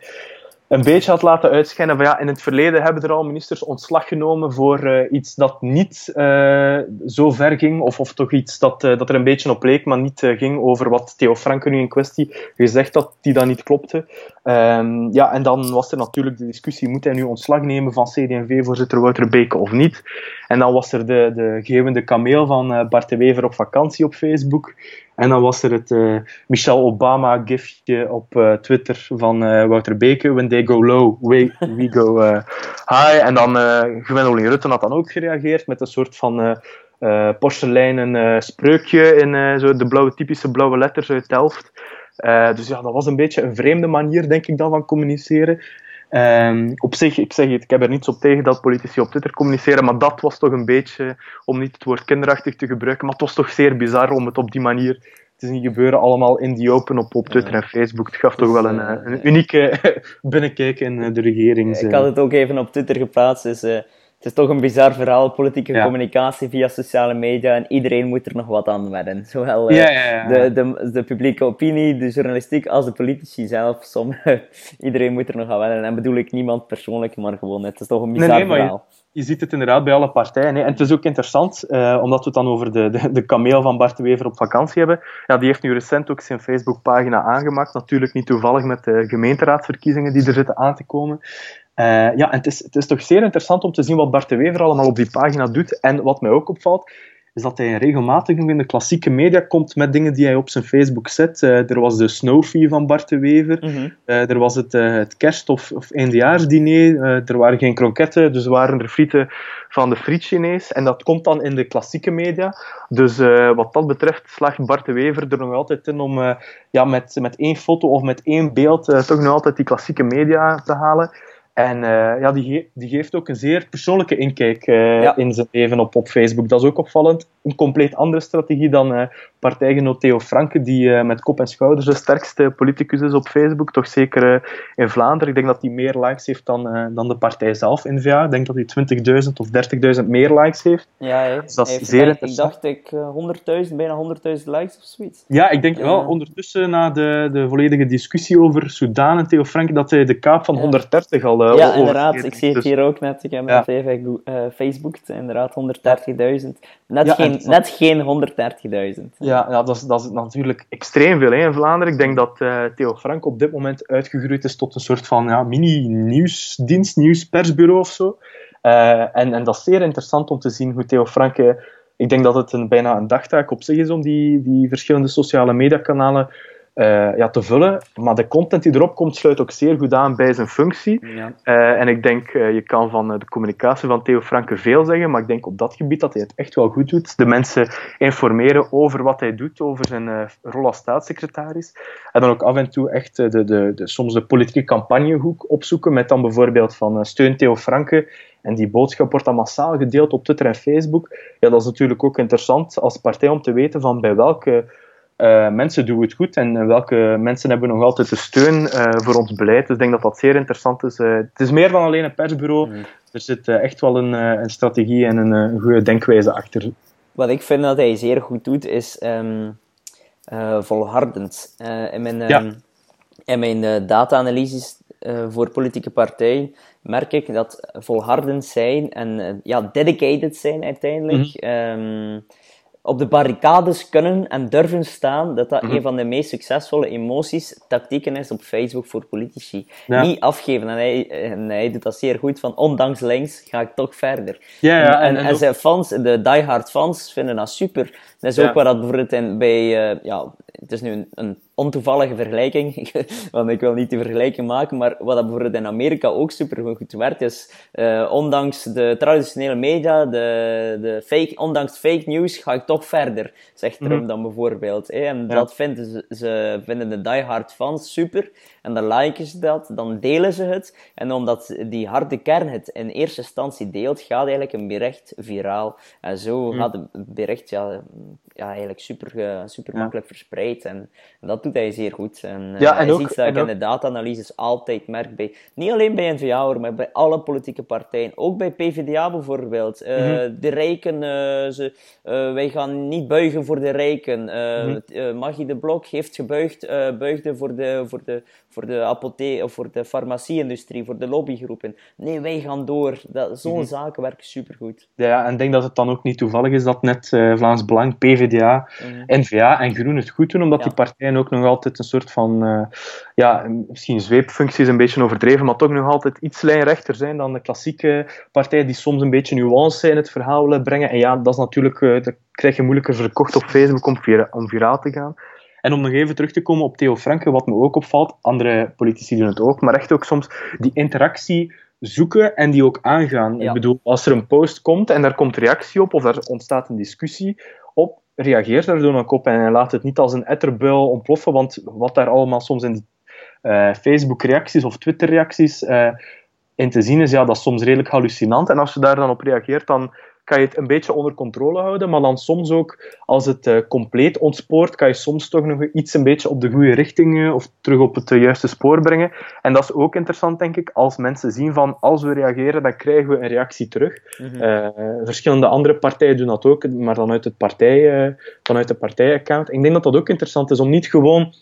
een beetje had laten uitschijnen van ja, in het verleden hebben er al ministers ontslag genomen voor uh, iets dat niet uh, zo ver ging, of, of toch iets dat, uh, dat er een beetje op leek, maar niet ging over wat Theo Franken nu in kwestie gezegd had, die dat niet klopte. Um, ja, en dan was er natuurlijk de discussie, moet hij nu ontslag nemen van CD&V-voorzitter Wouter Beke of niet? En dan was er de, de geeuwende kameel van Bart de Wever op vakantie op Facebook. En dan was er het uh, Michelle Obama-gifje op uh, Twitter van uh, Wouter Beke. When they go low, we, we go high. En dan uh, Gwendoline Rutten had dan ook gereageerd met een soort van porseleinen spreukje in zo de blauwe, typische blauwe letters uit Delft. dus ja, dat was een beetje een vreemde manier, denk ik, dan van communiceren. Um, op zich, ik zeg het, ik heb er niets op tegen dat politici op Twitter communiceren, maar dat was toch een beetje, om niet het woord kinderachtig te gebruiken, maar het was toch zeer bizar om het op die manier te zien gebeuren, allemaal in die open op, op Twitter en Facebook. Het gaf toch wel een, eh, een unieke (laughs) binnenkijk in eh, de regering. Ik had het ook even op Twitter geplaatst, dus uh, het is toch een bizar verhaal, politieke communicatie via sociale media en iedereen moet er nog wat aan wedden. (laughs) Zowel uh, de, de, de, publieke opinie, de journalistiek als de politici zelf. Sommige, (laughs) iedereen moet er nog aan wedden. En bedoel ik niemand persoonlijk, maar gewoon, het is toch een bizar nee, nee, verhaal. Je, je, ziet het inderdaad bij alle partijen. Hè. En het is ook interessant, uh, omdat we het dan over de, de, de kameel van Bart de Wever op vakantie hebben. Ja, die heeft nu recent ook zijn Facebookpagina aangemaakt. Natuurlijk niet toevallig met de gemeenteraadsverkiezingen die er zitten aan te komen. Uh, ja, en het is, het is toch zeer interessant om te zien wat Bart de Wever allemaal op die pagina doet. En wat mij ook opvalt, is dat hij regelmatig nog in de klassieke media komt met dingen die hij op zijn Facebook zet. Uh, er was de Snowfee van Bart de Wever. Mm -hmm. uh, er was het, het kerst- of, of eindejaarsdiner. er waren geen kroketten, dus waren er frieten van de friet Chinees. En dat komt dan in de klassieke media. Dus wat dat betreft slaagt Bart de Wever er nog altijd in om ja, met, met één foto of met één beeld toch nog altijd die klassieke media te halen. En uh, ja, die, die, geeft ook een zeer persoonlijke inkijk uh, in zijn leven op, op Facebook. Dat is ook opvallend. Een compleet andere strategie dan uh, partijgenoot Theo Franke, die met kop en schouders de sterkste politicus is op Facebook. Toch zeker in Vlaanderen. Ik denk dat hij meer likes heeft dan, dan de partij zelf in VA. Ik denk dat hij 20.000 of 30.000 meer likes heeft. Ja, hij, dus dat is zeer interessant. Ik dacht ik 100.000, bijna 100.000 likes of zoiets. Ja, ik denk wel ondertussen na de, de volledige discussie over Soudaan en Theo Franke dat hij de kaap van 130 al uh, Ja, inderdaad. Ik zie het dus- hier ook net. Ik heb ja. even Facebookt. Inderdaad, 130.000. Net, ja, geen, net geen 130.000. Ja, ja dat, is, dat is natuurlijk extreem veel in Vlaanderen. Ik denk dat uh, Theo Frank op dit moment uitgegroeid is tot een soort van ja, mini-nieuwsdienst, nieuwspersbureau of zo. Uh, en, en dat is zeer interessant om te zien hoe Theo Frank... ik denk dat het een, bijna een dagtaak op zich is om die, die verschillende sociale mediakanalen uh, ja, te vullen. Maar de content die erop komt, sluit ook zeer goed aan bij zijn functie. Ja. Uh, en ik denk, uh, je kan van de communicatie van Theo Franke veel zeggen, maar ik denk op dat gebied dat hij het echt wel goed doet. De mensen informeren over wat hij doet, over zijn rol als staatssecretaris. En dan ook af en toe echt de, de, de, soms de politieke campagnehoek opzoeken, met dan bijvoorbeeld van steun Theo Franke. En die boodschap wordt dan massaal gedeeld op Twitter en Facebook. Ja, dat is natuurlijk ook interessant als partij om te weten van bij welke uh, mensen doen het goed en welke mensen hebben nog altijd de steun uh, voor ons beleid. Dus ik denk dat dat zeer interessant is. Uh, het is meer dan alleen een persbureau. Mm. Er zit echt wel een, een, strategie en een, een, goede denkwijze achter. Wat ik vind dat hij zeer goed doet, is um, volhardend. in mijn, ja. um, in mijn data-analyses voor politieke partijen merk ik dat volhardend zijn en ja, dedicated zijn uiteindelijk. Mm op de barricades kunnen en durven staan, dat dat mhm. een van de meest succesvolle emoties, tactieken is op Facebook voor politici. Niet afgeven. En hij, en hij doet dat zeer goed, van ondanks links ga ik toch verder. Ja, ja, en, en, zijn fans, de diehard fans, vinden dat super. Dat is ook waar dat bijvoorbeeld in, bij, uh, ja, het is nu een, een ontoevallige vergelijking, (laughs) want ik wil niet die vergelijking maken, maar wat dat bijvoorbeeld in Amerika ook super goed werkt, is uh, ondanks de traditionele media, de, de fake, ondanks fake news, ga ik toch verder, zegt Trump mm -hmm. dan bijvoorbeeld. Hè? En dat vinden ze, ze, vinden de diehard fans super, en dan liken ze dat, dan delen ze het, en omdat die harde kern het in eerste instantie deelt, gaat eigenlijk een bericht viraal. En zo mm. gaat het bericht ja, um, ja, eigenlijk super, super makkelijk verspreid. En, dat doet hij zeer goed. En, ja, en ook, ziet dat ik in de data-analyses altijd merk bij, niet alleen bij NVA, maar bij alle politieke partijen. Ook bij PvdA bijvoorbeeld. Uh, De rijken, uh, ze, uh, wij gaan niet buigen voor de rijken. Mm Maggie de Blok heeft gebuigd, buigde voor de, voor de, voor de apotheek of voor de farmacie-industrie, voor de lobbygroepen. Nee, wij gaan door. Zo'n mm zaken werken supergoed. Ja, en ik denk dat het dan ook niet toevallig is dat net Vlaams Belang, PvdA, mm NVA en Groen het goed doen, omdat die partijen ook nog altijd een soort van, uh, ja, misschien zweepfuncties een beetje overdreven, maar toch nog altijd iets lijnrechter zijn dan de klassieke partijen die soms een beetje nuance in het verhaal willen brengen. En ja, dat is natuurlijk, uh, dat krijg je moeilijker verkocht op Facebook om, vira om viraal te gaan. En om nog even terug te komen op Theo Franke, wat me ook opvalt, andere politici doen het ook, maar echt ook soms die interactie zoeken en die ook aangaan. Ik bedoel, als er een post komt en daar komt reactie op, of er ontstaat een discussie op, reageert daar dan ook op en laat het niet als een etterbuil ontploffen, want wat daar allemaal soms in die uh, Facebook-reacties of Twitter-reacties uh, in te zien is, ja, dat is soms redelijk hallucinant. En als je daar dan op reageert, dan kan je het een beetje onder controle houden, maar dan soms ook, als het uh, compleet ontspoort, kan je soms toch nog iets een beetje op de goede richting uh, of terug op het uh, juiste spoor brengen. En dat is ook interessant, denk ik, als mensen zien van, als we reageren, dan krijgen we een reactie terug. Mm verschillende andere partijen doen dat ook, maar dan uit het partij, vanuit de partijaccount. Ik denk dat dat ook interessant is, om niet gewoon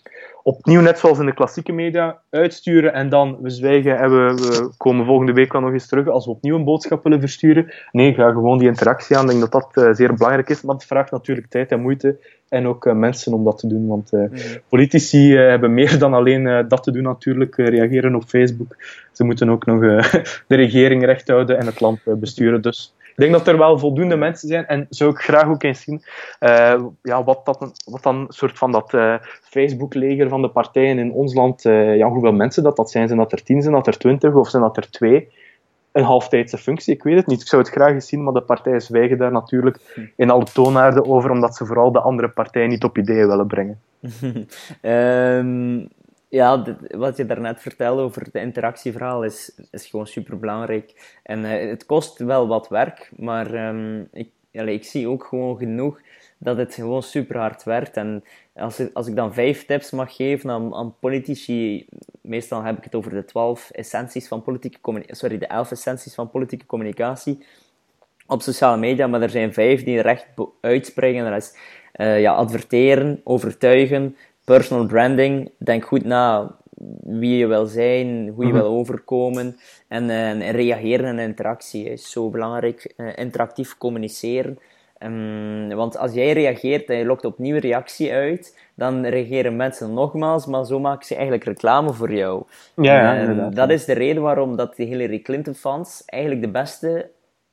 opnieuw, net zoals in de klassieke media, uitsturen en dan we zwijgen en we, we komen volgende week wel nog eens terug als we opnieuw een boodschap willen versturen. Nee, ga gewoon die interactie aan. Ik denk dat dat uh, zeer belangrijk is, maar het vraagt natuurlijk tijd en moeite en ook uh, mensen om dat te doen. Want uh, politici hebben meer dan alleen dat te doen natuurlijk, reageren op Facebook. Ze moeten ook nog (laughs) de regering recht houden en het land besturen. Dus denk dat er wel voldoende mensen zijn en zou ik graag ook eens zien uh, ja, wat, dat, wat dan soort van dat uh, Facebook-leger van de partijen in ons land, uh, ja, hoeveel mensen dat, dat zijn. Zijn dat er tien, zijn dat er twintig of zijn dat er twee? Een halftijdse functie, ik weet het niet. Ik zou het graag eens zien, maar de partijen zwijgen daar natuurlijk in alle toonaarden over, omdat ze vooral de andere partijen niet op ideeën willen brengen. um, (laughs) ja, wat je daarnet vertelde over het interactieverhaal is, is gewoon super belangrijk. En uh, het kost wel wat werk, maar um, ik, ik zie ook gewoon genoeg dat het gewoon super hard werkt. En als, als ik dan vijf tips mag geven aan, aan politici, meestal heb ik het over de twaalf essenties van politieke communicatie, sorry, de elf essenties van politieke communicatie op sociale media, maar er zijn vijf die er echt uitspringen. Dat is uh, ja, adverteren, overtuigen, personal branding. Denk goed na wie je wil zijn, hoe je mhm. wil overkomen. En, uh, reageren en interactie is zo belangrijk. Uh, interactief communiceren. Um, want als jij reageert en je lokt opnieuw reactie uit, dan reageren mensen nogmaals, maar zo maken ze eigenlijk reclame voor jou. Ja, dat is de reden waarom dat de Hillary Clinton fans eigenlijk de beste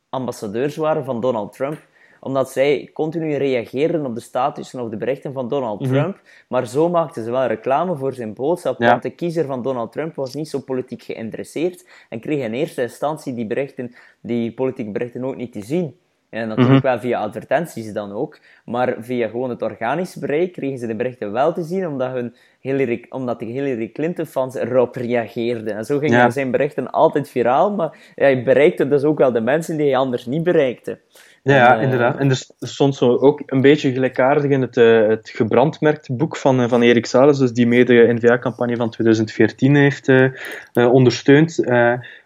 ambassadeurs waren van Donald Trump omdat zij continu reageren op de statussen of de berichten van Donald mhm. Trump. Maar zo maakten ze wel reclame voor zijn boodschap. Want de kiezer van Donald Trump was niet zo politiek geïnteresseerd en kreeg in eerste instantie die berichten, die politieke berichten ook niet te zien. En natuurlijk mhm. wel via advertenties dan ook. Maar via gewoon het organische bereik kregen ze de berichten wel te zien, omdat, hun Hillary, omdat de Hillary Clinton-fans erop reageerden. En zo gingen zijn berichten altijd viraal, maar hij bereikte dus ook wel de mensen die hij anders niet bereikte. Ja, inderdaad. En er stond zo ook een beetje gelijkaardig in het, uh, het gebrandmerkte boek van, uh, van Erik Sales, dus die mee de N-VA-campagne van 2014 heeft uh, ondersteund.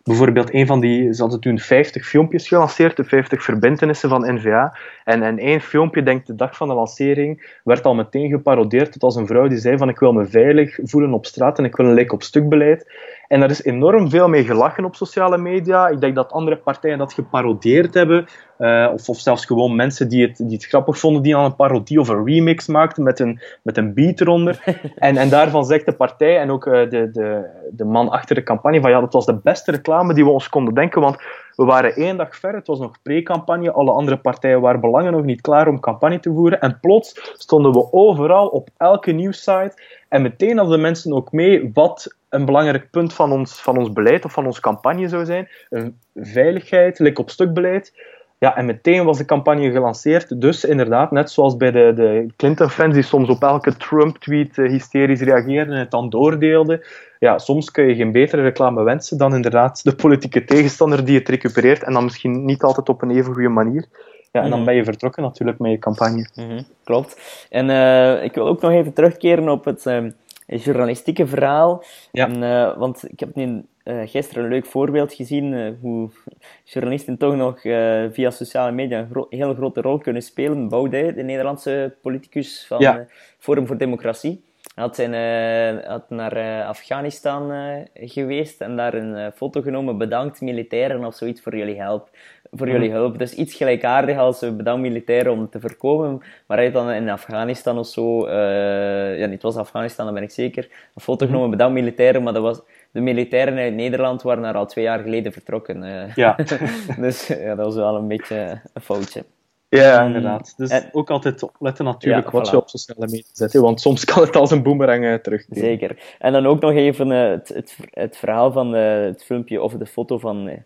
Bijvoorbeeld een van die, ze hadden toen 50 filmpjes gelanceerd, de 50 verbindenissen van NVA. En, en één filmpje, denk de dag van de lancering, werd al meteen geparodeerd tot als een vrouw die zei van ik wil me veilig voelen op straat en ik wil een lijk op stuk beleid. En daar is enorm veel mee gelachen op sociale media. Ik denk dat andere partijen dat geparodeerd hebben. Uh, of, of, zelfs gewoon mensen die het, die het grappig vonden, die aan een parodie of een remix maakten met een, met een beat eronder. (laughs) en, en daarvan zegt de partij en ook uh, de, de, de man achter de campagne van ja, dat was de beste reclame die we ons konden denken, want we waren één dag ver, het was nog pre-campagne, alle andere partijen waren belangen nog niet klaar om campagne te voeren. En plots stonden we overal op elke nieuwssite en meteen hadden mensen ook mee wat een belangrijk punt van ons, van ons beleid of van onze campagne zou zijn. Een veiligheid, lik op stuk beleid. Ja, en meteen was de campagne gelanceerd. Dus inderdaad, net zoals bij de, de Clinton-fans die soms op elke Trump-tweet uh, hysterisch reageerden en het dan doordeelden. Ja, soms kun je geen betere reclame wensen dan inderdaad de politieke tegenstander die het recupereert en dan misschien niet altijd op een even goede manier. Ja, en dan mhm. ben je vertrokken natuurlijk met je campagne. Mm klopt. En uh, ik wil ook nog even terugkeren op het... Uh journalistieke verhaal. Ja. En, uh, want ik heb nu uh, gisteren een leuk voorbeeld gezien uh, hoe journalisten toch nog via sociale media een gro hele grote rol kunnen spelen. Boude, de Nederlandse politicus van ja. Forum voor Democratie, had, zijn, had naar Afghanistan geweest en daar een foto genomen. Bedankt militairen of zoiets voor jullie help voor jullie mhm. hulp. Dus iets gelijkaardig als bedankt militairen om te voorkomen. Maar hij dan in Afghanistan of zo, ja, het was Afghanistan, dan ben ik zeker, een foto mhm. genomen bedankt militairen, maar dat was, de militairen uit Nederland waren daar al twee jaar geleden vertrokken. Uh. Ja. (laughs) dus ja, dat was wel een beetje een foutje. Ja, inderdaad. Dus ook altijd opletten natuurlijk wat je op sociale media zet, want soms kan het als een boemerang uh, Zeker. En dan ook nog even het, het, het, verhaal van het filmpje of de foto van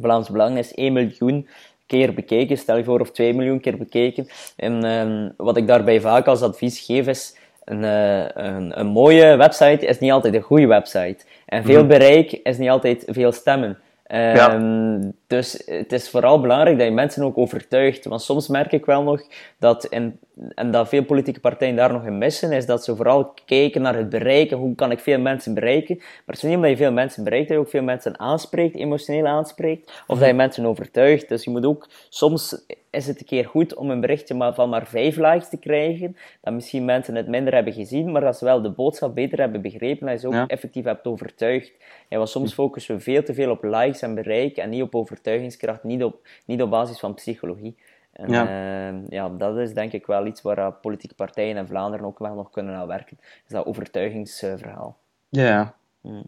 Vlaams Belang is 1 miljoen keer bekeken, stel je voor, of 2 miljoen keer bekeken. En um, wat ik daarbij vaak als advies geef is, een, uh, een, een, mooie website is niet altijd een goede website. En veel mhm. bereik is niet altijd veel stemmen. Um, Dus het is vooral belangrijk dat je mensen ook overtuigt. Want soms merk ik wel nog dat, in, en dat veel politieke partijen daar nog in missen, is dat ze vooral kijken naar het bereiken. Hoe kan ik veel mensen bereiken? Maar het is niet omdat je veel mensen bereikt, dat je ook veel mensen aanspreekt, emotioneel aanspreekt, of dat je mensen overtuigt. Dus je moet ook, soms is het een keer goed om een berichtje van maar vijf likes te krijgen, dat misschien mensen het minder hebben gezien, maar dat ze wel de boodschap beter hebben begrepen, dat je ze ook effectief hebt overtuigd. Ja, want soms focussen we veel te veel op likes en bereik en niet op overtuigingskracht, niet op, niet op basis van psychologie. En ja. Uh, ja, dat is denk ik wel iets waar politieke partijen in Vlaanderen ook wel nog kunnen aan werken. Is dat overtuigingsverhaal. Ja. Hmm.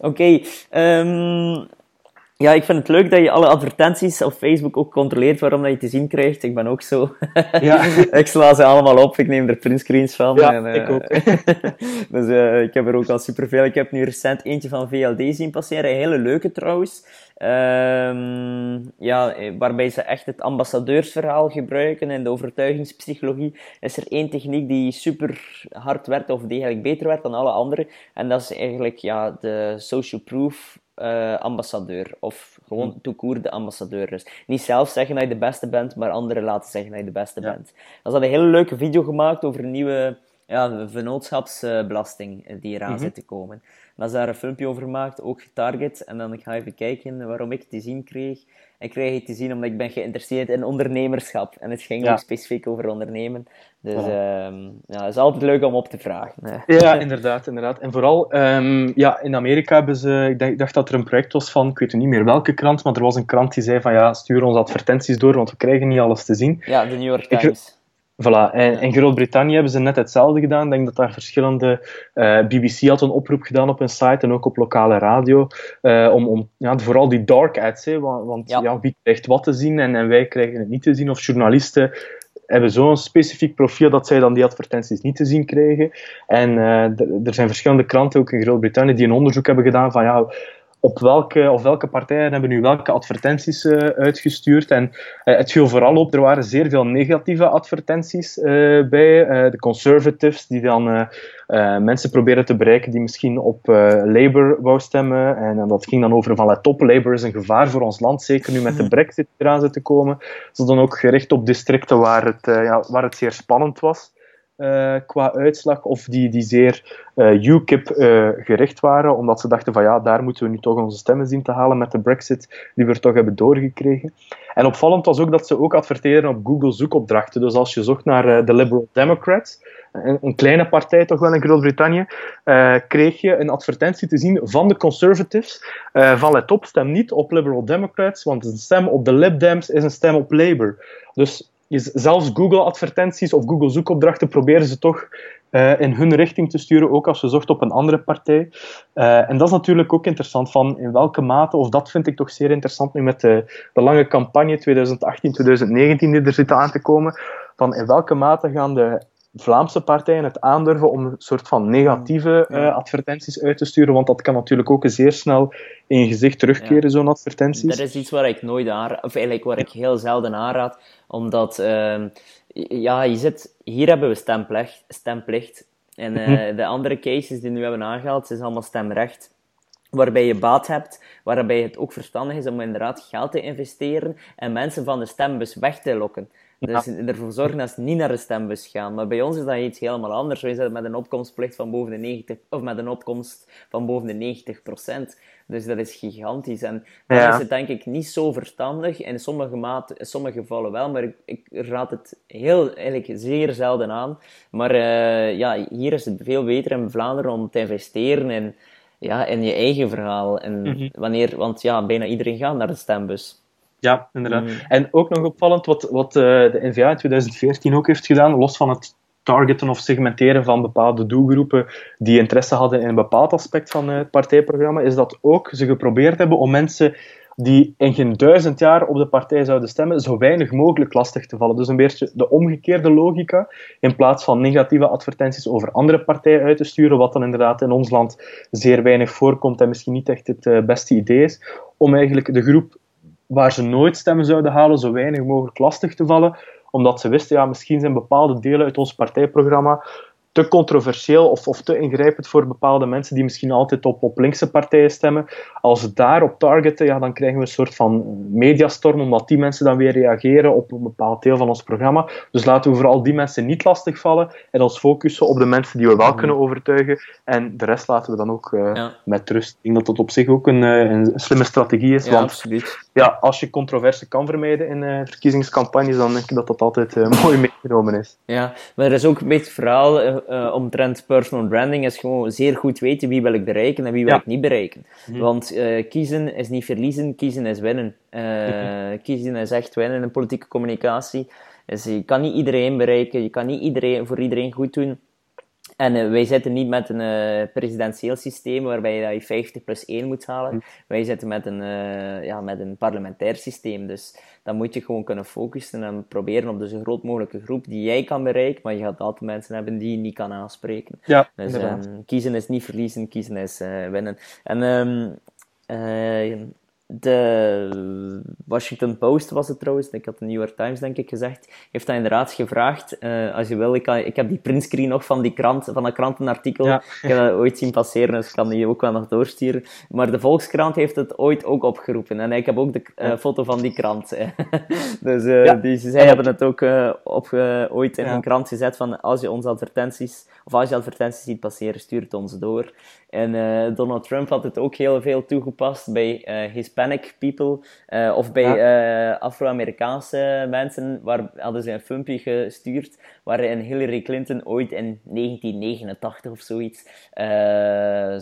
Oké, okay, um, ja, ik vind het leuk dat je alle advertenties op Facebook ook controleert waarom dat je te zien krijgt. Ik ben ook zo. (laughs) Ja. (laughs) ik sla ze allemaal op, ik neem er printscreens van. Ja, en, uh, ik ook. (laughs) dus uh, ik heb er ook al superveel. Ik heb nu recent eentje van VLD zien passeren, een hele leuke trouwens. Um, ja, eh, waarbij ze echt het ambassadeursverhaal gebruiken en de overtuigingspsychologie. Is er één techniek die super hard werkt of die eigenlijk beter werkt dan alle andere. En dat is eigenlijk ja, de social proof uh, ambassadeur. Of gewoon hmm. toekoer de ambassadeur. Dus niet zelf zeggen dat je de beste bent, maar anderen laten zeggen dat je de beste bent. Dat had een hele leuke video gemaakt over een nieuwe ja, vennootschapsbelasting eh, die eraan mm zit te komen. Maar ze daar een filmpje over gemaakt, ook getarget. En dan ga ik even kijken waarom ik het te zien kreeg. Ik kreeg het te zien omdat ik ben geïnteresseerd in ondernemerschap. En het ging ook specifiek over ondernemen. Dus ja. Ehm, ja, het is altijd leuk om op te vragen. (laughs) Ja, inderdaad, inderdaad. En vooral, um, ja, in Amerika hebben ze... Ik, dacht, ik dacht dat er een project was van, ik weet niet meer welke krant, maar er was een krant die zei van, ja, stuur ons advertenties door, want we krijgen niet alles te zien. Ja, de New York Times. Voilà. En in Groot-Brittannië hebben ze net hetzelfde gedaan. Ik denk dat daar verschillende... Uh, eh, BBC had een oproep gedaan op hun site en ook op lokale radio. Uh, om, om ja, vooral die dark ads, hè, want, want ja. wie krijgt wat te zien en, en wij krijgen het niet te zien. Of journalisten hebben zo'n specifiek profiel dat zij dan die advertenties niet te zien krijgen. En uh, er zijn verschillende kranten, ook in Groot-Brittannië, die een onderzoek hebben gedaan van ja op welke, of welke partijen hebben nu welke advertenties uh, uitgestuurd. En uh, het viel vooral op, er waren zeer veel negatieve advertenties uh, bij. de conservatives, die dan mensen proberen te bereiken die misschien op Labour wou stemmen. En dat ging dan over van, let op, Labour is een gevaar voor ons land, zeker nu met de brexit eraan zit te komen. Ze dan ook gericht op districten waar het, ja, waar het zeer spannend was. Uh, qua uitslag, of die, die zeer uh, UKIP uh, gericht waren, omdat ze dachten van ja, daar moeten we nu toch onze stemmen zien te halen met de brexit die we er toch hebben doorgekregen. En opvallend was ook dat ze ook adverteren op Google zoekopdrachten. Dus als je zocht naar de Liberal Democrats, een, een, kleine partij toch wel in Groot-Brittannië, kreeg je een advertentie te zien van de Conservatives van let op, stem niet op Liberal Democrats, want een stem op de Lib Dems is een stem op Labour. Dus is zelfs Google-advertenties of Google-zoekopdrachten proberen ze toch uh, in hun richting te sturen, ook als je zocht op een andere partij. Uh, en dat is natuurlijk ook interessant, van in welke mate, of dat vind ik toch zeer interessant nu met de, de lange campagne 2018-2019 die er zit aan te komen, van in welke mate gaan de Vlaamse partijen het aandurven om een soort van negatieve uh, advertenties uit te sturen, want dat kan natuurlijk ook zeer snel in je gezicht terugkeren, zo'n advertenties. Dat is iets waar ik nooit aanraad, of eigenlijk waar ik heel zelden aanraad, omdat, uh, ja, je zit, hier hebben we stemplicht, stemplicht. En uh, de andere cases die nu hebben aangehaald, is allemaal stemrecht. Waarbij je baat hebt, waarbij het ook verstandig is om inderdaad geld te investeren en mensen van de stembus weg te lokken. Dus ervoor zorgen dat ze niet naar de stembus gaan. Maar bij ons is dat iets helemaal anders. Wij zitten met een opkomstplicht van boven de 90, of met een opkomst van boven de 90% Dus dat is gigantisch. En dan is het denk ik niet zo verstandig. In sommige, mate, in sommige gevallen wel, maar ik, ik, raad het heel, eigenlijk zeer zelden aan. Maar uh, ja, hier is het veel beter in Vlaanderen om te investeren in, ja, in je eigen verhaal. En mhm. wanneer, want ja, bijna iedereen gaat naar de stembus. Ja, inderdaad. Mm. En ook nog opvallend, wat, wat uh, de NVA in 2014 ook heeft gedaan, los van het targeten of segmenteren van bepaalde doelgroepen die interesse hadden in een bepaald aspect van het partijprogramma, is dat ook ze geprobeerd hebben om mensen die in geen duizend jaar op de partij zouden stemmen, zo weinig mogelijk lastig te vallen. Dus een beetje de omgekeerde logica, in plaats van negatieve advertenties over andere partijen uit te sturen, wat dan inderdaad in ons land zeer weinig voorkomt en misschien niet echt het eh, beste idee is, om eigenlijk de groep waar ze nooit stemmen zouden halen, zo weinig mogelijk lastig te vallen, omdat ze wisten, ja, misschien zijn bepaalde delen uit ons partijprogramma te controversieel of, of te ingrijpend voor bepaalde mensen die misschien altijd op, op linkse partijen stemmen. Als we daarop targeten, ja, dan krijgen we een soort van mediastorm, omdat die mensen dan weer reageren op een bepaald deel van ons programma. Dus laten we vooral die mensen niet lastigvallen en ons focussen op de mensen die we wel kunnen overtuigen. En de rest laten we dan ook uh, met rust. Ik denk dat dat op zich ook een, uh, een slimme strategie is. Ja, want absoluut. Ja, als je controverse kan vermijden in uh, verkiezingscampagnes, dan denk ik dat dat altijd (laughs) mooi meegenomen is. Ja, maar er is ook een beetje het verhaal uh, omtrent personal branding is gewoon zeer goed weten wie wil ik bereiken en wie wil ik niet bereiken. Mhm. Want uh, kiezen is niet verliezen, kiezen is winnen. Uh, (laughs) kiezen is echt winnen in politieke communicatie. Dus je kan niet iedereen bereiken, je kan niet iedereen, voor iedereen goed doen. En uh, wij zitten niet met een uh, presidentieel systeem waarbij je 50 plus 1 moet halen. Mhm. Wij zitten met een, uh, ja, met een parlementair systeem. Dus dan moet je gewoon kunnen focussen en proberen op de zo groot mogelijke groep die jij kan bereiken. Maar je gaat altijd mensen hebben die je niet kan aanspreken. Ja, dus um, kiezen is niet verliezen, kiezen is winnen. En um, de Washington Post was het trouwens, ik had de New York Times denk ik gezegd, heeft dat inderdaad gevraagd. Uh, als je wil, ik, kan, ik heb die printscreen nog van, die krant, van dat krantenartikel. Ik heb dat ooit zien passeren, dus ik kan die ook wel nog doorsturen. Maar de Volkskrant heeft het ooit ook opgeroepen. En ik heb ook de uh, foto van die krant. (laughs) dus uh, ja. die, zij hebben het ook op, ooit in een krant gezet van als je onze advertenties, of als je advertenties ziet passeren, stuur het ons door. En uh, Donald Trump had het ook heel veel toegepast bij uh, Hispanic people uh, of bij ja. Afro-Amerikaanse mensen. Waar hadden ze een filmpje gestuurd waarin Hillary Clinton ooit in 1989 of zoiets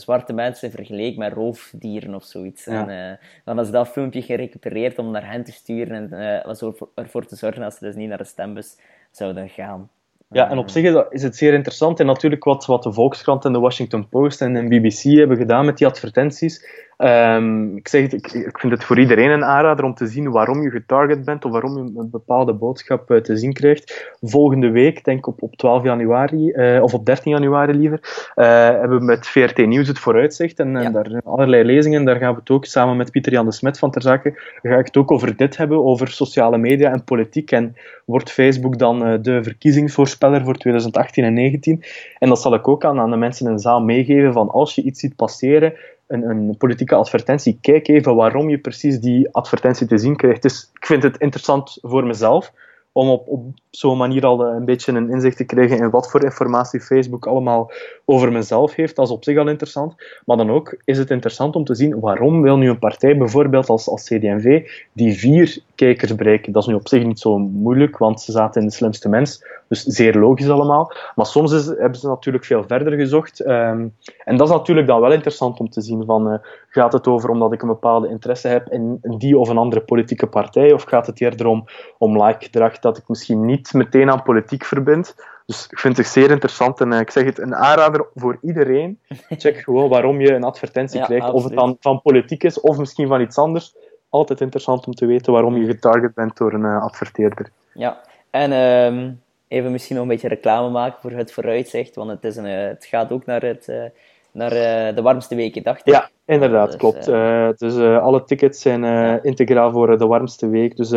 zwarte mensen vergeleek met roofdieren of zoiets. Ja. En dan hadden ze dat filmpje gerecupereerd om naar hen te sturen en was ervoor te zorgen dat ze dus niet naar de stembus zouden gaan. Ja, en op zich is, het zeer interessant. En natuurlijk wat, wat de Volkskrant en de Washington Post en de BBC hebben gedaan met die advertenties. Um, ik, zeg het, ik, ik, vind het voor iedereen een aanrader om te zien waarom je getarget bent of waarom je een bepaalde boodschap uh, te zien krijgt. Volgende week, denk ik op, op 12 januari, uh, of op 13 januari liever, uh, hebben we met VRT Nieuws het vooruitzicht. En, en daar zijn allerlei lezingen. Daar gaan we het ook samen met Pieter Jan de Smet van Ter Zake, ga ik het ook over dit hebben, over sociale media en politiek. En wordt Facebook dan de verkiezingsvoorspeller voor 2018 en 2019? En dat zal ik ook aan, aan de mensen in de zaal meegeven van als je iets ziet passeren, een, een, politieke advertentie, kijk even waarom je precies die advertentie te zien krijgt. Dus ik vind het interessant voor mezelf om op, op zo'n manier al een beetje een inzicht te krijgen in wat voor informatie Facebook allemaal over mezelf heeft. Dat is op zich al interessant. Maar dan ook is het interessant om te zien waarom wil nu een partij bijvoorbeeld als, als CD&V die vier kijkers bereiken. Dat is nu op zich niet zo moeilijk, want ze zaten in de slimste mens. Dus zeer logisch allemaal. Maar soms is, hebben ze natuurlijk veel verder gezocht. Ehm, en dat is natuurlijk dan wel interessant om te zien van, uh, gaat het over omdat ik een bepaalde interesse heb in die of een andere politieke partij, of gaat het eerder om, om like-gedrag dat ik misschien niet meteen aan politiek verbind. Dus ik vind het zeer interessant en uh, ik zeg het, een aanrader voor iedereen. Check gewoon waarom je een advertentie krijgt, of het dan van politiek is of misschien van iets anders. Altijd interessant om te weten waarom je getarget bent door een uh, adverteerder. Ja, en uh, even misschien nog een beetje reclame maken voor het vooruitzicht, want het, is een, uh, het gaat ook naar, het, naar de warmste weken, dacht ik. Ja, inderdaad, dus, klopt. dus alle tickets zijn integraal voor de warmste week. Dus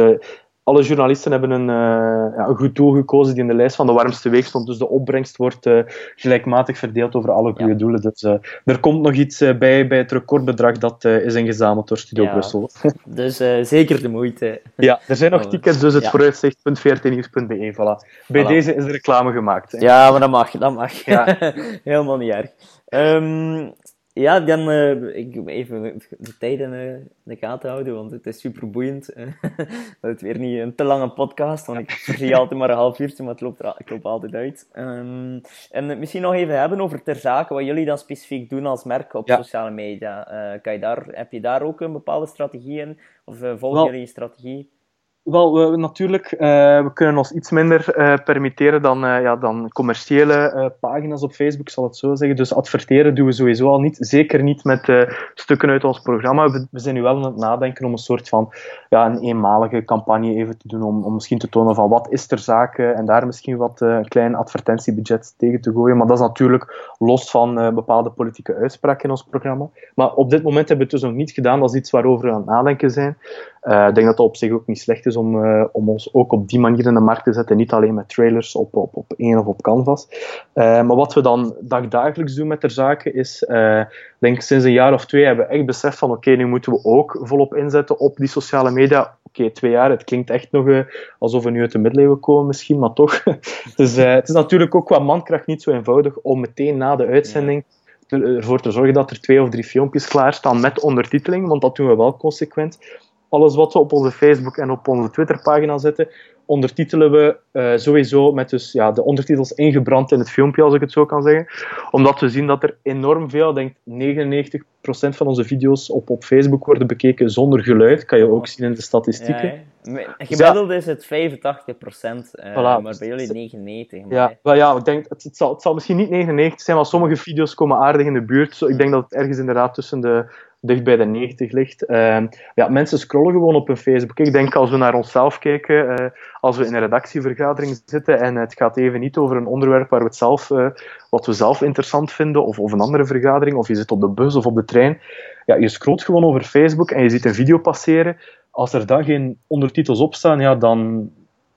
alle journalisten hebben een, uh, ja, een goed doel gekozen die in de lijst van de warmste week stond. Dus de opbrengst wordt uh, gelijkmatig verdeeld over alle goede doelen. Dus uh, er komt nog iets bij bij het recordbedrag dat is ingezameld door Studio Brussel. (laughs) (laughs) dus zeker de moeite. Ja, er zijn nog tickets, dus het ja. vooruitzicht.vrtnieuws.be. Voilà. Bij deze is de reclame gemaakt. Hè. Ja, maar dat mag. Dat mag. Ja. (laughs) Helemaal niet erg. Um, ja, dan uh, ik even de tijden uh, in de gaten houden, want het is super boeiend. (laughs) dat het weer niet een te lange podcast, want ik zie altijd maar een half uurtje, maar het loopt, er, ik loop altijd uit. Um, en misschien nog even hebben over ter zake, wat jullie dan specifiek doen als merk op sociale media. Uh, kan je daar, heb je daar ook een bepaalde strategie in? Of volgen jullie een strategie? Wel, we, natuurlijk, uh, we kunnen ons iets minder uh, permitteren dan, uh, ja, dan commerciële pagina's op Facebook, zal het zo zeggen. Dus adverteren doen we sowieso al niet. Zeker niet met stukken uit ons programma. We, zijn nu wel aan het nadenken om een soort van ja, een eenmalige campagne even te doen, om, om misschien te tonen van wat is er zaken en daar misschien wat klein advertentiebudget tegen te gooien. Maar dat is natuurlijk los van bepaalde politieke uitspraken in ons programma. Maar op dit moment hebben we het dus nog niet gedaan. Dat is iets waarover we aan het nadenken zijn. Ik denk dat dat op zich ook niet slecht is om, uh, om ons ook op die manier in de markt te zetten. Niet alleen met trailers op, op, op één of op canvas. Uh, maar wat we dan dagdagelijks doen met de zaken is, denk sinds een jaar of twee hebben we echt beseft van oké, okay, nu moeten we ook volop inzetten op die sociale media. Oké, okay, twee jaar, het klinkt echt nog alsof we nu uit de middeleeuwen komen misschien, maar toch. (laughs) dus het is natuurlijk ook qua mankracht niet zo eenvoudig om meteen na de uitzending ervoor te zorgen dat er twee of drie filmpjes klaarstaan met ondertiteling, want dat doen we wel consequent alles wat we op onze Facebook en op onze Twitterpagina zetten, ondertitelen we uh, sowieso met dus, ja, de ondertitels ingebrand in het filmpje, als ik het zo kan zeggen. Omdat we zien dat er enorm veel, denk 99% van onze video's op, op Facebook worden bekeken zonder geluid. Kan je ook zien in de statistieken. Gemiddeld is het 85%, uh, voilà. maar bij jullie 99%. Ja, wel, ja ik denk, het, het, zal, het zal misschien niet 99 zijn, maar sommige video's komen aardig in de buurt. Zo, ik denk dat het ergens inderdaad tussen de dicht bij de 90 ligt. Uh, ja, mensen scrollen gewoon op hun Facebook. Ik denk als we naar onszelf kijken, uh, als we in een redactievergadering zitten en het gaat even niet over een onderwerp waar we het zelf, uh, wat we zelf interessant vinden, of, of een andere vergadering, of je zit op de bus of op de trein. Ja, je scrolt gewoon over Facebook en je ziet een video passeren. Als er dan geen ondertitels op staan, ja, dan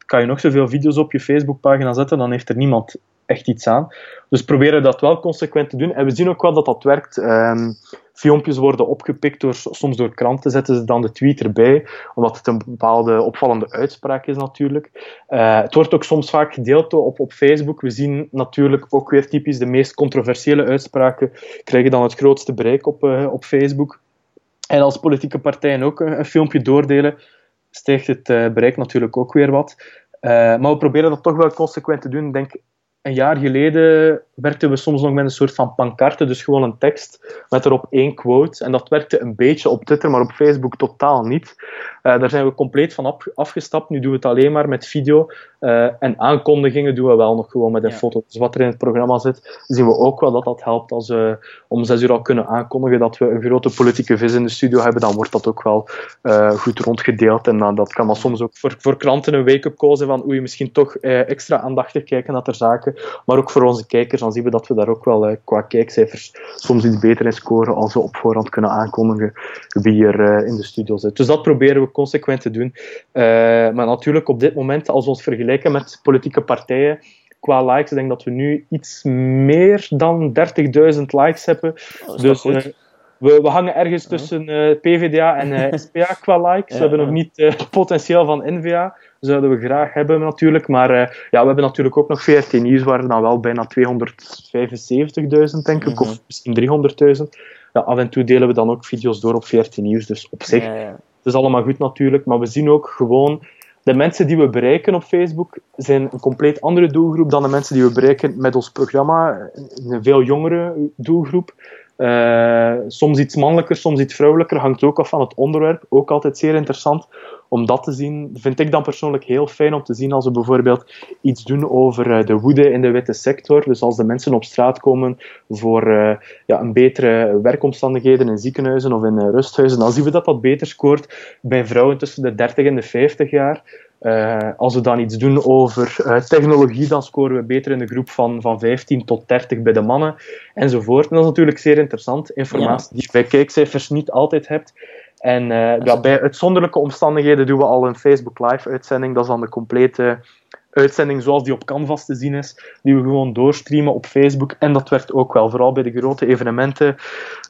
kan je nog zoveel video's op je Facebookpagina zetten, dan heeft er niemand echt iets aan. Dus proberen dat wel consequent te doen. En we zien ook wel dat dat werkt. Um, filmpjes worden opgepikt, door, soms door kranten zetten ze dan de tweet erbij, omdat het een bepaalde opvallende uitspraak is natuurlijk. Uh, het wordt ook soms vaak gedeeld op, op Facebook. We zien natuurlijk ook weer typisch de meest controversiële uitspraken krijgen dan het grootste bereik op, uh, op Facebook. En als politieke partijen ook een, filmpje doordelen, stijgt het uh, bereik natuurlijk ook weer wat. maar we proberen dat toch wel consequent te doen. Ik een jaar geleden werkten we soms nog met een soort van pancarte, dus gewoon een tekst met erop één quote. En dat werkte een beetje op Twitter, maar op Facebook totaal niet. Uh, daar zijn we compleet van afgestapt. Nu doen we het alleen maar met video. Uh, en aankondigingen doen we wel nog gewoon met een foto. Dus wat er in het programma zit, zien we ook wel dat dat helpt. Als we om zes uur al kunnen aankondigen dat we een grote politieke vis in de studio hebben, dan wordt dat ook wel uh, goed rondgedeeld. En dan, dat kan dan soms ook voor, voor klanten een wake-up call zijn van oei, misschien toch extra aandachtig kijken naar de zaken. Maar ook voor onze kijkers dan zien we dat we daar ook wel qua kijkcijfers soms iets beter in scoren als we op voorhand kunnen aankondigen wie er in de studio zit. Dus dat proberen we consequent te doen. Uh, maar natuurlijk op dit moment, als we ons vergelijken met politieke partijen, qua likes, ik denk dat we nu iets meer dan 30.000 likes hebben. Oh, dus we, we hangen ergens tussen PVDA en (laughs) SPA qua likes. we hebben nog niet het potentieel van NVA zouden we graag hebben natuurlijk. Maar ja, we hebben natuurlijk ook nog VRT Nieuws, waar dan wel bijna 275.000, denk ik, of mhm. misschien 300.000. Ja, af en toe delen we dan ook video's door op VRT Nieuws, dus op zich. Ja, ja. Is allemaal goed natuurlijk, maar we zien ook gewoon... De mensen die we bereiken op Facebook zijn een compleet andere doelgroep dan de mensen die we bereiken met ons programma. Een veel jongere doelgroep. Uh, soms iets mannelijker, soms iets vrouwelijker, hangt ook af van het onderwerp. Ook altijd zeer interessant om dat te zien. Vind ik dan persoonlijk heel fijn om te zien als we bijvoorbeeld iets doen over uh, de woede in de witte sector. Dus als de mensen op straat komen voor uh, ja, een betere werkomstandigheden in ziekenhuizen of in rusthuizen, dan zien we dat dat beter scoort bij vrouwen tussen de 30 en de 50 jaar. Uh, als we dan iets doen over uh, technologie, dan scoren we beter in de groep van, van 15 tot 30 bij de mannen, enzovoort. En dat is natuurlijk zeer interessant, informatie die je bij kijkcijfers niet altijd hebt. En uh, ja, bij uitzonderlijke omstandigheden doen we al een Facebook Live-uitzending. Dat is dan de complete uitzending zoals die op Canvas te zien is, die we gewoon doorstreamen op Facebook. En dat werkt ook wel, vooral bij de grote evenementen,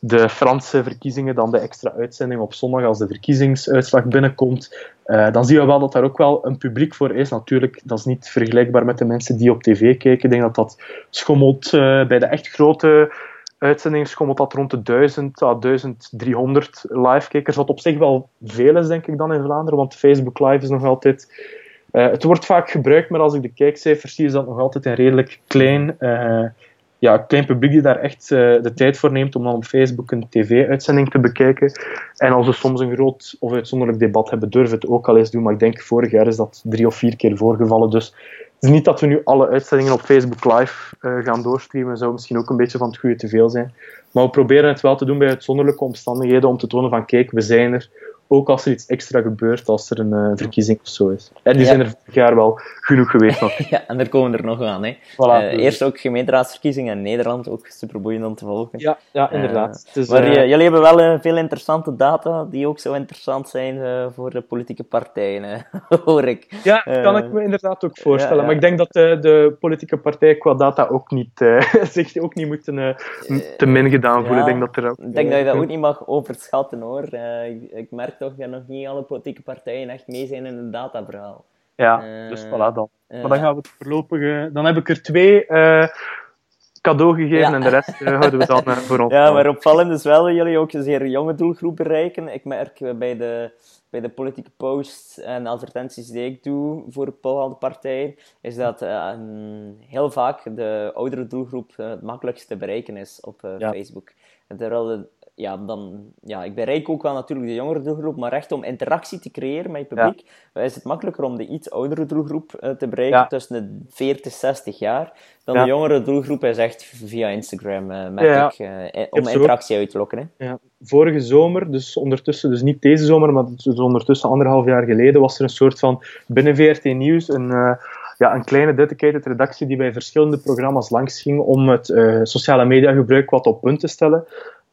de Franse verkiezingen, dan de extra uitzending op zondag als de verkiezingsuitslag binnenkomt. Uh, dan zien we wel dat daar ook wel een publiek voor is. Natuurlijk, dat is niet vergelijkbaar met de mensen die op tv kijken. Ik denk dat dat schommelt uh, bij de echt grote uitzendingen schommelt dat rond de 1000 à 1300 live-kijkers, wat op zich wel veel is, denk ik, dan in Vlaanderen, want Facebook Live is nog altijd uh, het wordt vaak gebruikt, maar als ik de kijkcijfers zie, is dat nog altijd een redelijk klein, uh, ja, klein publiek die daar echt uh, de tijd voor neemt om dan op Facebook een tv-uitzending te bekijken. En als we soms een groot of uitzonderlijk debat hebben, durven het ook al eens doen. Maar ik denk, vorig jaar is dat drie of vier keer voorgevallen. Dus is niet dat we nu alle uitzendingen op Facebook Live gaan doorstreamen. Zou misschien ook een beetje van het goede te veel zijn. Maar we proberen het wel te doen bij uitzonderlijke omstandigheden om te tonen van kijk, we zijn er ook als er iets extra gebeurt, als er een uh, verkiezing of zo is. En die zijn er vorig jaar wel genoeg geweest (laughs) ja, en er komen er nog aan. Hè. Voilà, uh, eerst ook gemeenteraadsverkiezingen in Nederland, ook super boeiend om te volgen. Ja, ja inderdaad. Uh, maar jullie hebben wel veel interessante data die ook zo interessant zijn voor de politieke partijen, (laughs) hoor ik. Ja, kan ik me inderdaad ook voorstellen. Maar ik denk dat de politieke partijen qua data ook niet, (laughs) zich ook niet moeten te min gedaan voelen. ik denk dat, er ook, ik denk dat je dat ook niet mag overschatten, hoor. Ik, ik toch dat nog niet alle politieke partijen echt mee zijn in het dataverhaal. Ja, uh, dus voilà dan. Uh, maar dan gaan we het voorlopig... dan heb ik er twee uh, cadeau gegeven en de rest houden we dan voor ons. (laughs) Ja, maar opvallend is wel dat jullie ook een zeer jonge doelgroep bereiken. Ik merk bij de, bij de politieke posts en advertenties die ik doe voor bepaalde partijen, is dat heel vaak de oudere doelgroep het makkelijkst te bereiken is op ja. Facebook. Terwijl de, ja, dan, ja, ik bereik ook wel natuurlijk de jongere doelgroep, maar echt om interactie te creëren met je publiek, is het makkelijker om de iets oudere doelgroep uh, te bereiken, tussen de 40 60 jaar. Dan de jongere doelgroep is echt via Instagram, uh, merk ik, uh, om interactie uit te lokken. Hè. Ja. Vorige zomer, dus ondertussen, dus niet deze zomer, maar dus ondertussen anderhalf jaar geleden, was er een soort van binnen VRT Nieuws een ja, een kleine dedicated redactie die bij verschillende programma's langs ging om het uh, sociale mediagebruik wat op punt te stellen.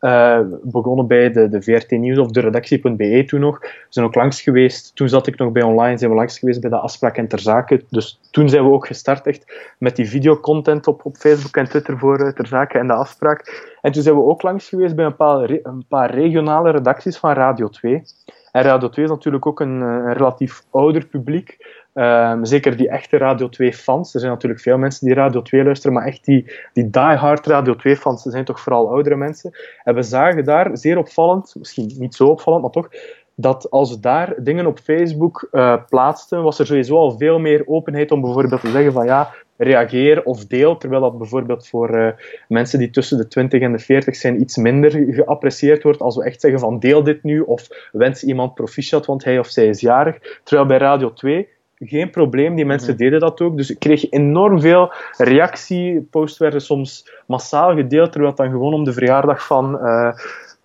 Uh, begonnen bij de, de VRT Nieuws of de redactie.be toen nog. Zijn ook langs geweest, toen zat ik nog bij online, zijn we langs geweest bij de afspraak en ter zake. Dus toen zijn we ook gestart echt met die videocontent op, op Facebook en Twitter voor uh, ter zake en de afspraak. En toen zijn we ook langs geweest bij een paar, een paar regionale redacties van Radio 2. En Radio 2 is natuurlijk ook een, een relatief ouder publiek. Um, zeker die echte Radio 2-fans. Er zijn natuurlijk veel mensen die Radio 2 luisteren, maar echt die, die die-hard Radio 2-fans zijn toch vooral oudere mensen. En we zagen daar, zeer opvallend, misschien niet zo opvallend, maar toch, dat als we daar dingen op Facebook uh, plaatsten, was er sowieso al veel meer openheid om bijvoorbeeld te zeggen van ja, reageer of deel, terwijl dat bijvoorbeeld voor uh, mensen die tussen de 20 en de 40 zijn iets minder geapprecieerd wordt als we echt zeggen van deel dit nu of wens iemand proficiat, want hij of zij is jarig. Terwijl bij Radio 2 geen probleem. Die mensen mhm. deden dat ook. Dus ik kreeg enorm veel reactie. Posts werden soms massaal gedeeld, terwijl het dan gewoon om de verjaardag van uh,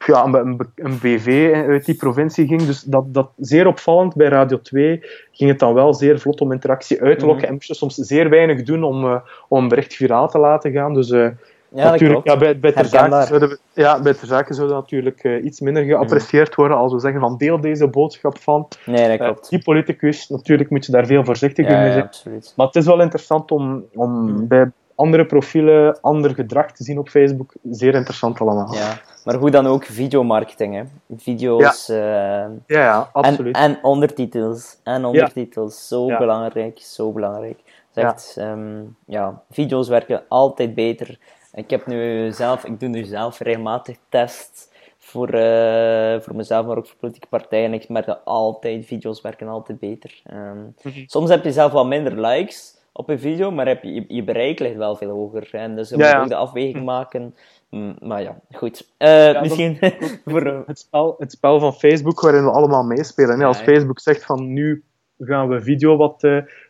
ja, een, een, BV uit die provincie ging. Dus dat, dat zeer opvallend. Bij Radio 2 ging het dan wel zeer vlot om interactie uit te lokken. Mm En moest je soms zeer weinig doen om, uh, om een bericht viraal te laten gaan. Dus uh, ja, natuurlijk, ja, bij, bij, ter zake zouden ja, bij ter zake zouden natuurlijk uh, iets minder geapprecieerd worden als we zeggen van deel deze boodschap van. Nee, dat klopt. Uh, die politicus, natuurlijk moet je daar veel voorzichtiger ja, mee zijn. Absoluut. Maar het is wel interessant om, om mm. bij andere profielen ander gedrag te zien op Facebook. Zeer interessant allemaal. Ja. Maar hoe dan ook, videomarketing. Hè. Video's. Ja, ja, ja, absoluut. En, en, ondertitels. En ondertitels. Zo belangrijk, zo belangrijk. Zegt, ja. Ehm, ja, video's werken altijd beter. Ik heb nu zelf, ik doe nu zelf regelmatig tests voor, uh, voor mezelf, maar ook voor politieke partijen. Ik merk dat altijd, video's werken altijd beter. Um, Soms heb je zelf wat minder likes op een video, maar heb je, je, bereik ligt wel veel hoger. En dus je moet ook de afweging mhm. maken. Mm, maar ja, goed. Uh, misschien (laughs) voor... het, spel, het spel van Facebook waarin we allemaal meespelen. als Facebook zegt van nu gaan we video wat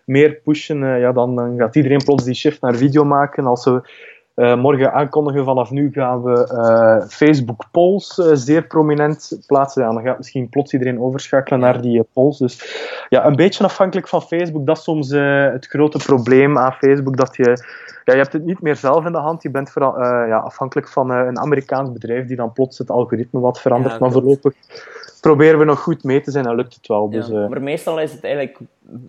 meer pushen, ja, dan, dan, gaat iedereen plots die shift naar video maken. Als we uh, morgen aankondigen. Vanaf nu gaan we uh, Facebook polls uh, zeer prominent plaatsen. Ja, dan gaat misschien plots iedereen overschakelen naar die polls. Dus ja, een beetje afhankelijk van Facebook. Dat is soms het grote probleem aan Facebook. Dat je, ja, je hebt het niet meer zelf in de hand. Je bent vooral, ja, afhankelijk van een Amerikaans bedrijf die dan plots het algoritme wat verandert. Ja, maar voorlopig proberen we nog goed mee te zijn en lukt het wel. Dus, ja, maar meestal is het eigenlijk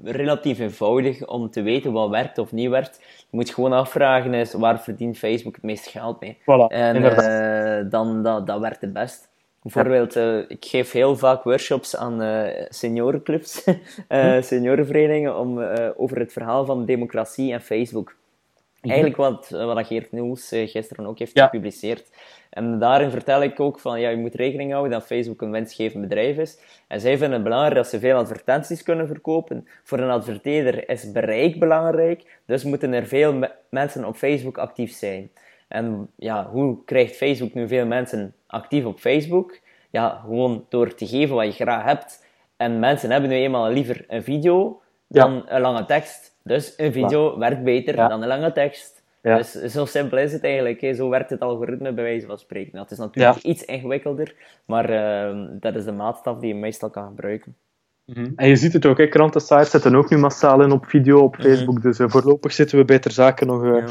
relatief eenvoudig om te weten wat werkt of niet werkt. Je moet gewoon afvragen is, waar verdient Facebook het meeste geld mee? Voilà, en uh, dan, dat, dat werkt het best. Bijvoorbeeld, uh, ik geef heel vaak workshops aan uh, seniorenclubs, (laughs) hm. seniorenverenigingen, om, over het verhaal van democratie en Facebook. Eigenlijk wat, wat Geert Nieuws gisteren ook heeft gepubliceerd. En daarin vertel ik ook van, ja, je moet rekening houden dat Facebook een winstgevend bedrijf is. En zij vinden het belangrijk dat ze veel advertenties kunnen verkopen. Voor een adverteerder is bereik belangrijk, dus moeten er veel mensen op Facebook actief zijn. En ja, hoe krijgt Facebook nu veel mensen actief op Facebook? Ja, gewoon door te geven wat je graag hebt. En mensen hebben nu eenmaal liever een video dan een lange tekst. Dus een video werkt beter dan een lange tekst. Ja. Dus zo simpel is het eigenlijk. Hè. Zo werkt het algoritme bij wijze van spreken. Dat is natuurlijk iets ingewikkelder, maar uh, dat is de maatstaf die je meestal kan gebruiken. Mhm. En je ziet het ook, hè. krantensites zetten ook nu massaal in op video, op mhm. Facebook. Dus uh, voorlopig zitten we bij ter zake nog uh,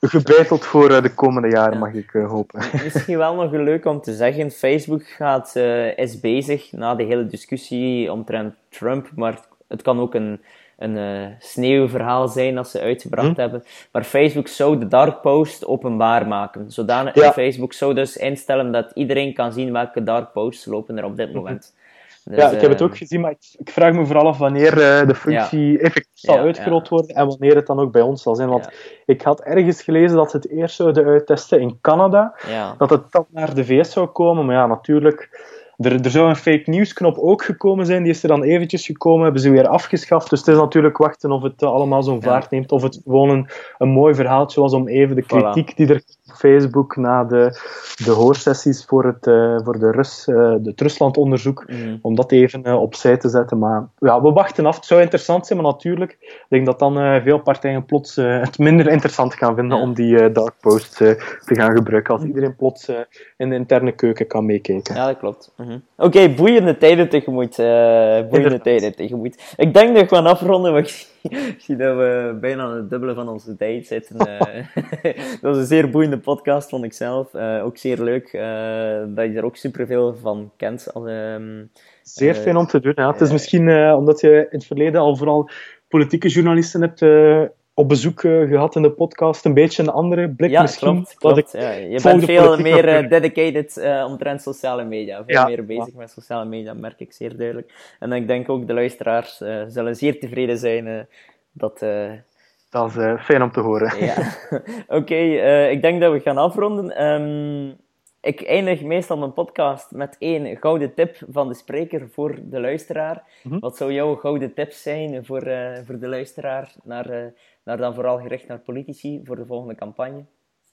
gebeiteld voor uh, de komende jaren, mag ik hopen. Misschien wel nog leuk om te zeggen, Facebook gaat, is bezig na de hele discussie omtrent Trump, maar het kan ook een een uh, sneeuwverhaal zijn dat ze uitgebracht hm. hebben. Maar Facebook zou de dark post openbaar maken. Zodanig ja. Facebook zou dus instellen dat iedereen kan zien welke dark posts lopen er op dit moment. Dus, ja, ik heb het ook gezien, maar ik, vraag me vooral af wanneer uh, de functie effectief zal uitgerold worden en wanneer het dan ook bij ons zal zijn. Want ik had ergens gelezen dat ze het eerst zouden uittesten in Canada, dat het dan naar de VS zou komen, maar ja, natuurlijk er, er zou een fake news knop ook gekomen zijn, die is er dan eventjes gekomen, hebben ze weer afgeschaft. Dus het is natuurlijk wachten of het allemaal zo'n vaart neemt, of het gewoon een, een mooi verhaaltje was om even de kritiek die er Facebook na de, de hoorsessies voor het, uh, voor de Rus, uh, het Ruslandonderzoek, mm. om dat even uh, opzij te zetten. Maar ja, we wachten af. Het zou interessant zijn, maar natuurlijk, ik denk dat dan veel partijen plots het minder interessant gaan vinden om die dark posts te gaan gebruiken, als iedereen plots in de interne keuken kan meekijken. Ja, dat klopt. Mm -hmm. Oké, boeiende tijden tegemoet. Boeiende tijden tegemoet. Ik denk dat we gaan afronden, ik (laughs) zie, dat we bijna aan het dubbele van onze tijd zitten. Uh, (laughs) dat was een zeer boeiende podcast, vond ik zelf. Uh, ook zeer leuk dat je er ook superveel van kent. Als, ehm, zeer fijn om te doen. Ja. Het is misschien omdat je in het verleden al vooral politieke journalisten hebt op bezoek uh, gehad in de podcast. Een beetje een andere blik ja, misschien. Klopt, klopt. Ja, je bent veel meer uh, dedicated uh, omtrent sociale media. Veel meer bezig met sociale media, merk ik zeer duidelijk. En ik denk ook de luisteraars zullen zeer tevreden zijn dat... dat is fijn om te horen. ja. (laughs) Oké, ik denk dat we gaan afronden. Um, ik eindig meestal mijn podcast met één gouden tip van de spreker voor de luisteraar. Mhm. Wat zou jouw gouden tip zijn voor, voor de luisteraar naar naar dan vooral gericht naar politici voor de volgende campagne?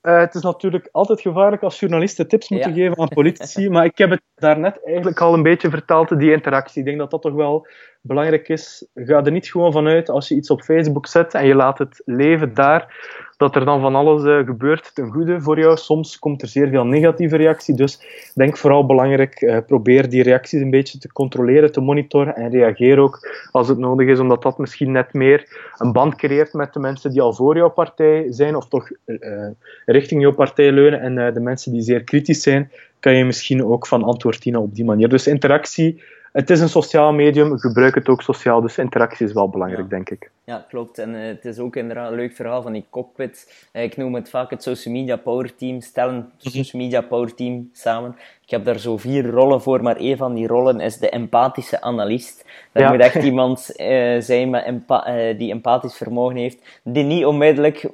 Uh, het is natuurlijk altijd gevaarlijk als journalisten tips moeten geven aan politici, (laughs) maar ik heb het daarnet eigenlijk al een beetje verteld, die interactie. Ik denk dat dat toch wel belangrijk is. Ga er niet gewoon vanuit als je iets op Facebook zet en je laat het leven daar, dat er dan van alles uh, gebeurt ten goede voor jou. Soms komt er zeer veel negatieve reactie, dus denk vooral belangrijk, uh, probeer die reacties een beetje te controleren, te monitoren en reageer ook als het nodig is, omdat dat misschien net meer een band creëert met de mensen die al voor jouw partij zijn of toch uh, richting jouw partij leunen en de mensen die zeer kritisch zijn, kan je misschien ook van antwoord dienen op die manier. Dus interactie, het is een sociaal medium, gebruik het ook sociaal, dus interactie is wel belangrijk, denk ik. Ja, klopt. En het is ook inderdaad een leuk verhaal van die cockpit. ik noem het vaak het social media power team. Stellen mhm. social media power team samen. Ik heb daar zo vier rollen voor, maar één van die rollen is de empathische analist. Dat moet echt iemand uh, zijn met empa die empathisch vermogen heeft, die niet onmiddellijk uh,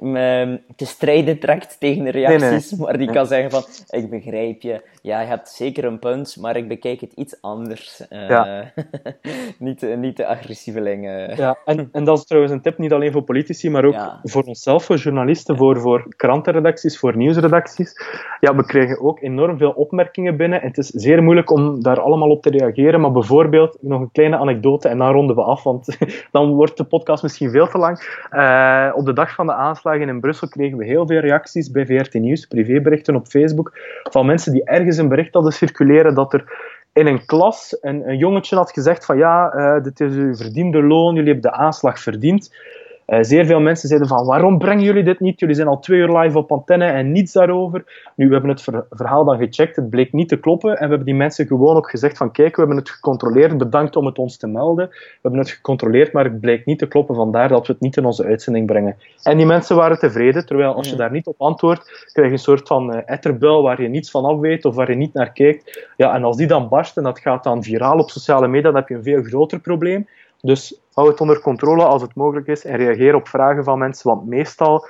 te strijden trekt tegen de reacties, maar die kan zeggen van, ik begrijp je, ja, je hebt zeker een punt, maar ik bekijk het iets anders. Eh, ja. (laughs) niet, niet de agressievelingen. Ja, en, en dat is trouwens een tip niet alleen voor politici, maar ook voor onszelf, voor journalisten, voor, voor krantenredacties, voor nieuwsredacties. Ja, we krijgen ook enorm veel opmerkingen binnen en het is zeer moeilijk om daar allemaal op te reageren, maar bijvoorbeeld, nog een kleine anekdote en dan ronden we af, want (laughs) dan wordt de podcast misschien veel te lang. Uh, op de dag van de aanslagen in Brussel kregen we heel veel reacties bij VRT Nieuws, privéberichten op Facebook, van mensen die ergens een bericht hadden circuleren dat er in een klas een, een jongetje had gezegd van ja, uh, dit is uw verdiende loon, jullie hebben de aanslag verdiend. Uh, zeer veel mensen zeiden van waarom brengen jullie dit niet? Jullie zijn al twee uur live op antenne en niets daarover. Nu, we hebben het verhaal dan gecheckt, het bleek niet te kloppen en we hebben die mensen gewoon ook gezegd van kijk, we hebben het gecontroleerd, bedankt om het ons te melden. We hebben het gecontroleerd, maar het bleek niet te kloppen, vandaar dat we het niet in onze uitzending brengen. En die mensen waren tevreden, terwijl als je daar niet op antwoordt, krijg je een soort van uh, etterbuil waar je niets van af weet of waar je niet naar kijkt. Ja, en als die dan barst en dat gaat dan viraal op sociale media, dan heb je een veel groter probleem. Dus hou het onder controle als het mogelijk is en reageer op vragen van mensen, want meestal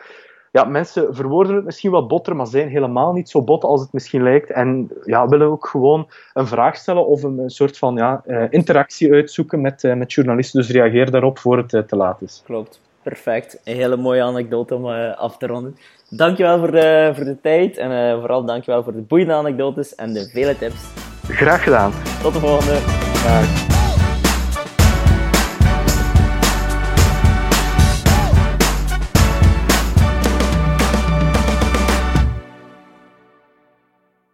ja, mensen verwoorden het misschien wat botter, maar zijn helemaal niet zo bot als het misschien lijkt. En ja, willen ook gewoon een vraag stellen of een, soort van ja, eh, interactie uitzoeken met, uh, met journalisten. Dus reageer daarop voor het uh, te laat is. Klopt, perfect. Een hele mooie anekdote om af te ronden. Dankjewel voor de, voor de tijd en vooral dankjewel voor de boeiende anekdotes en de vele tips. Graag gedaan. Tot de volgende. Dag.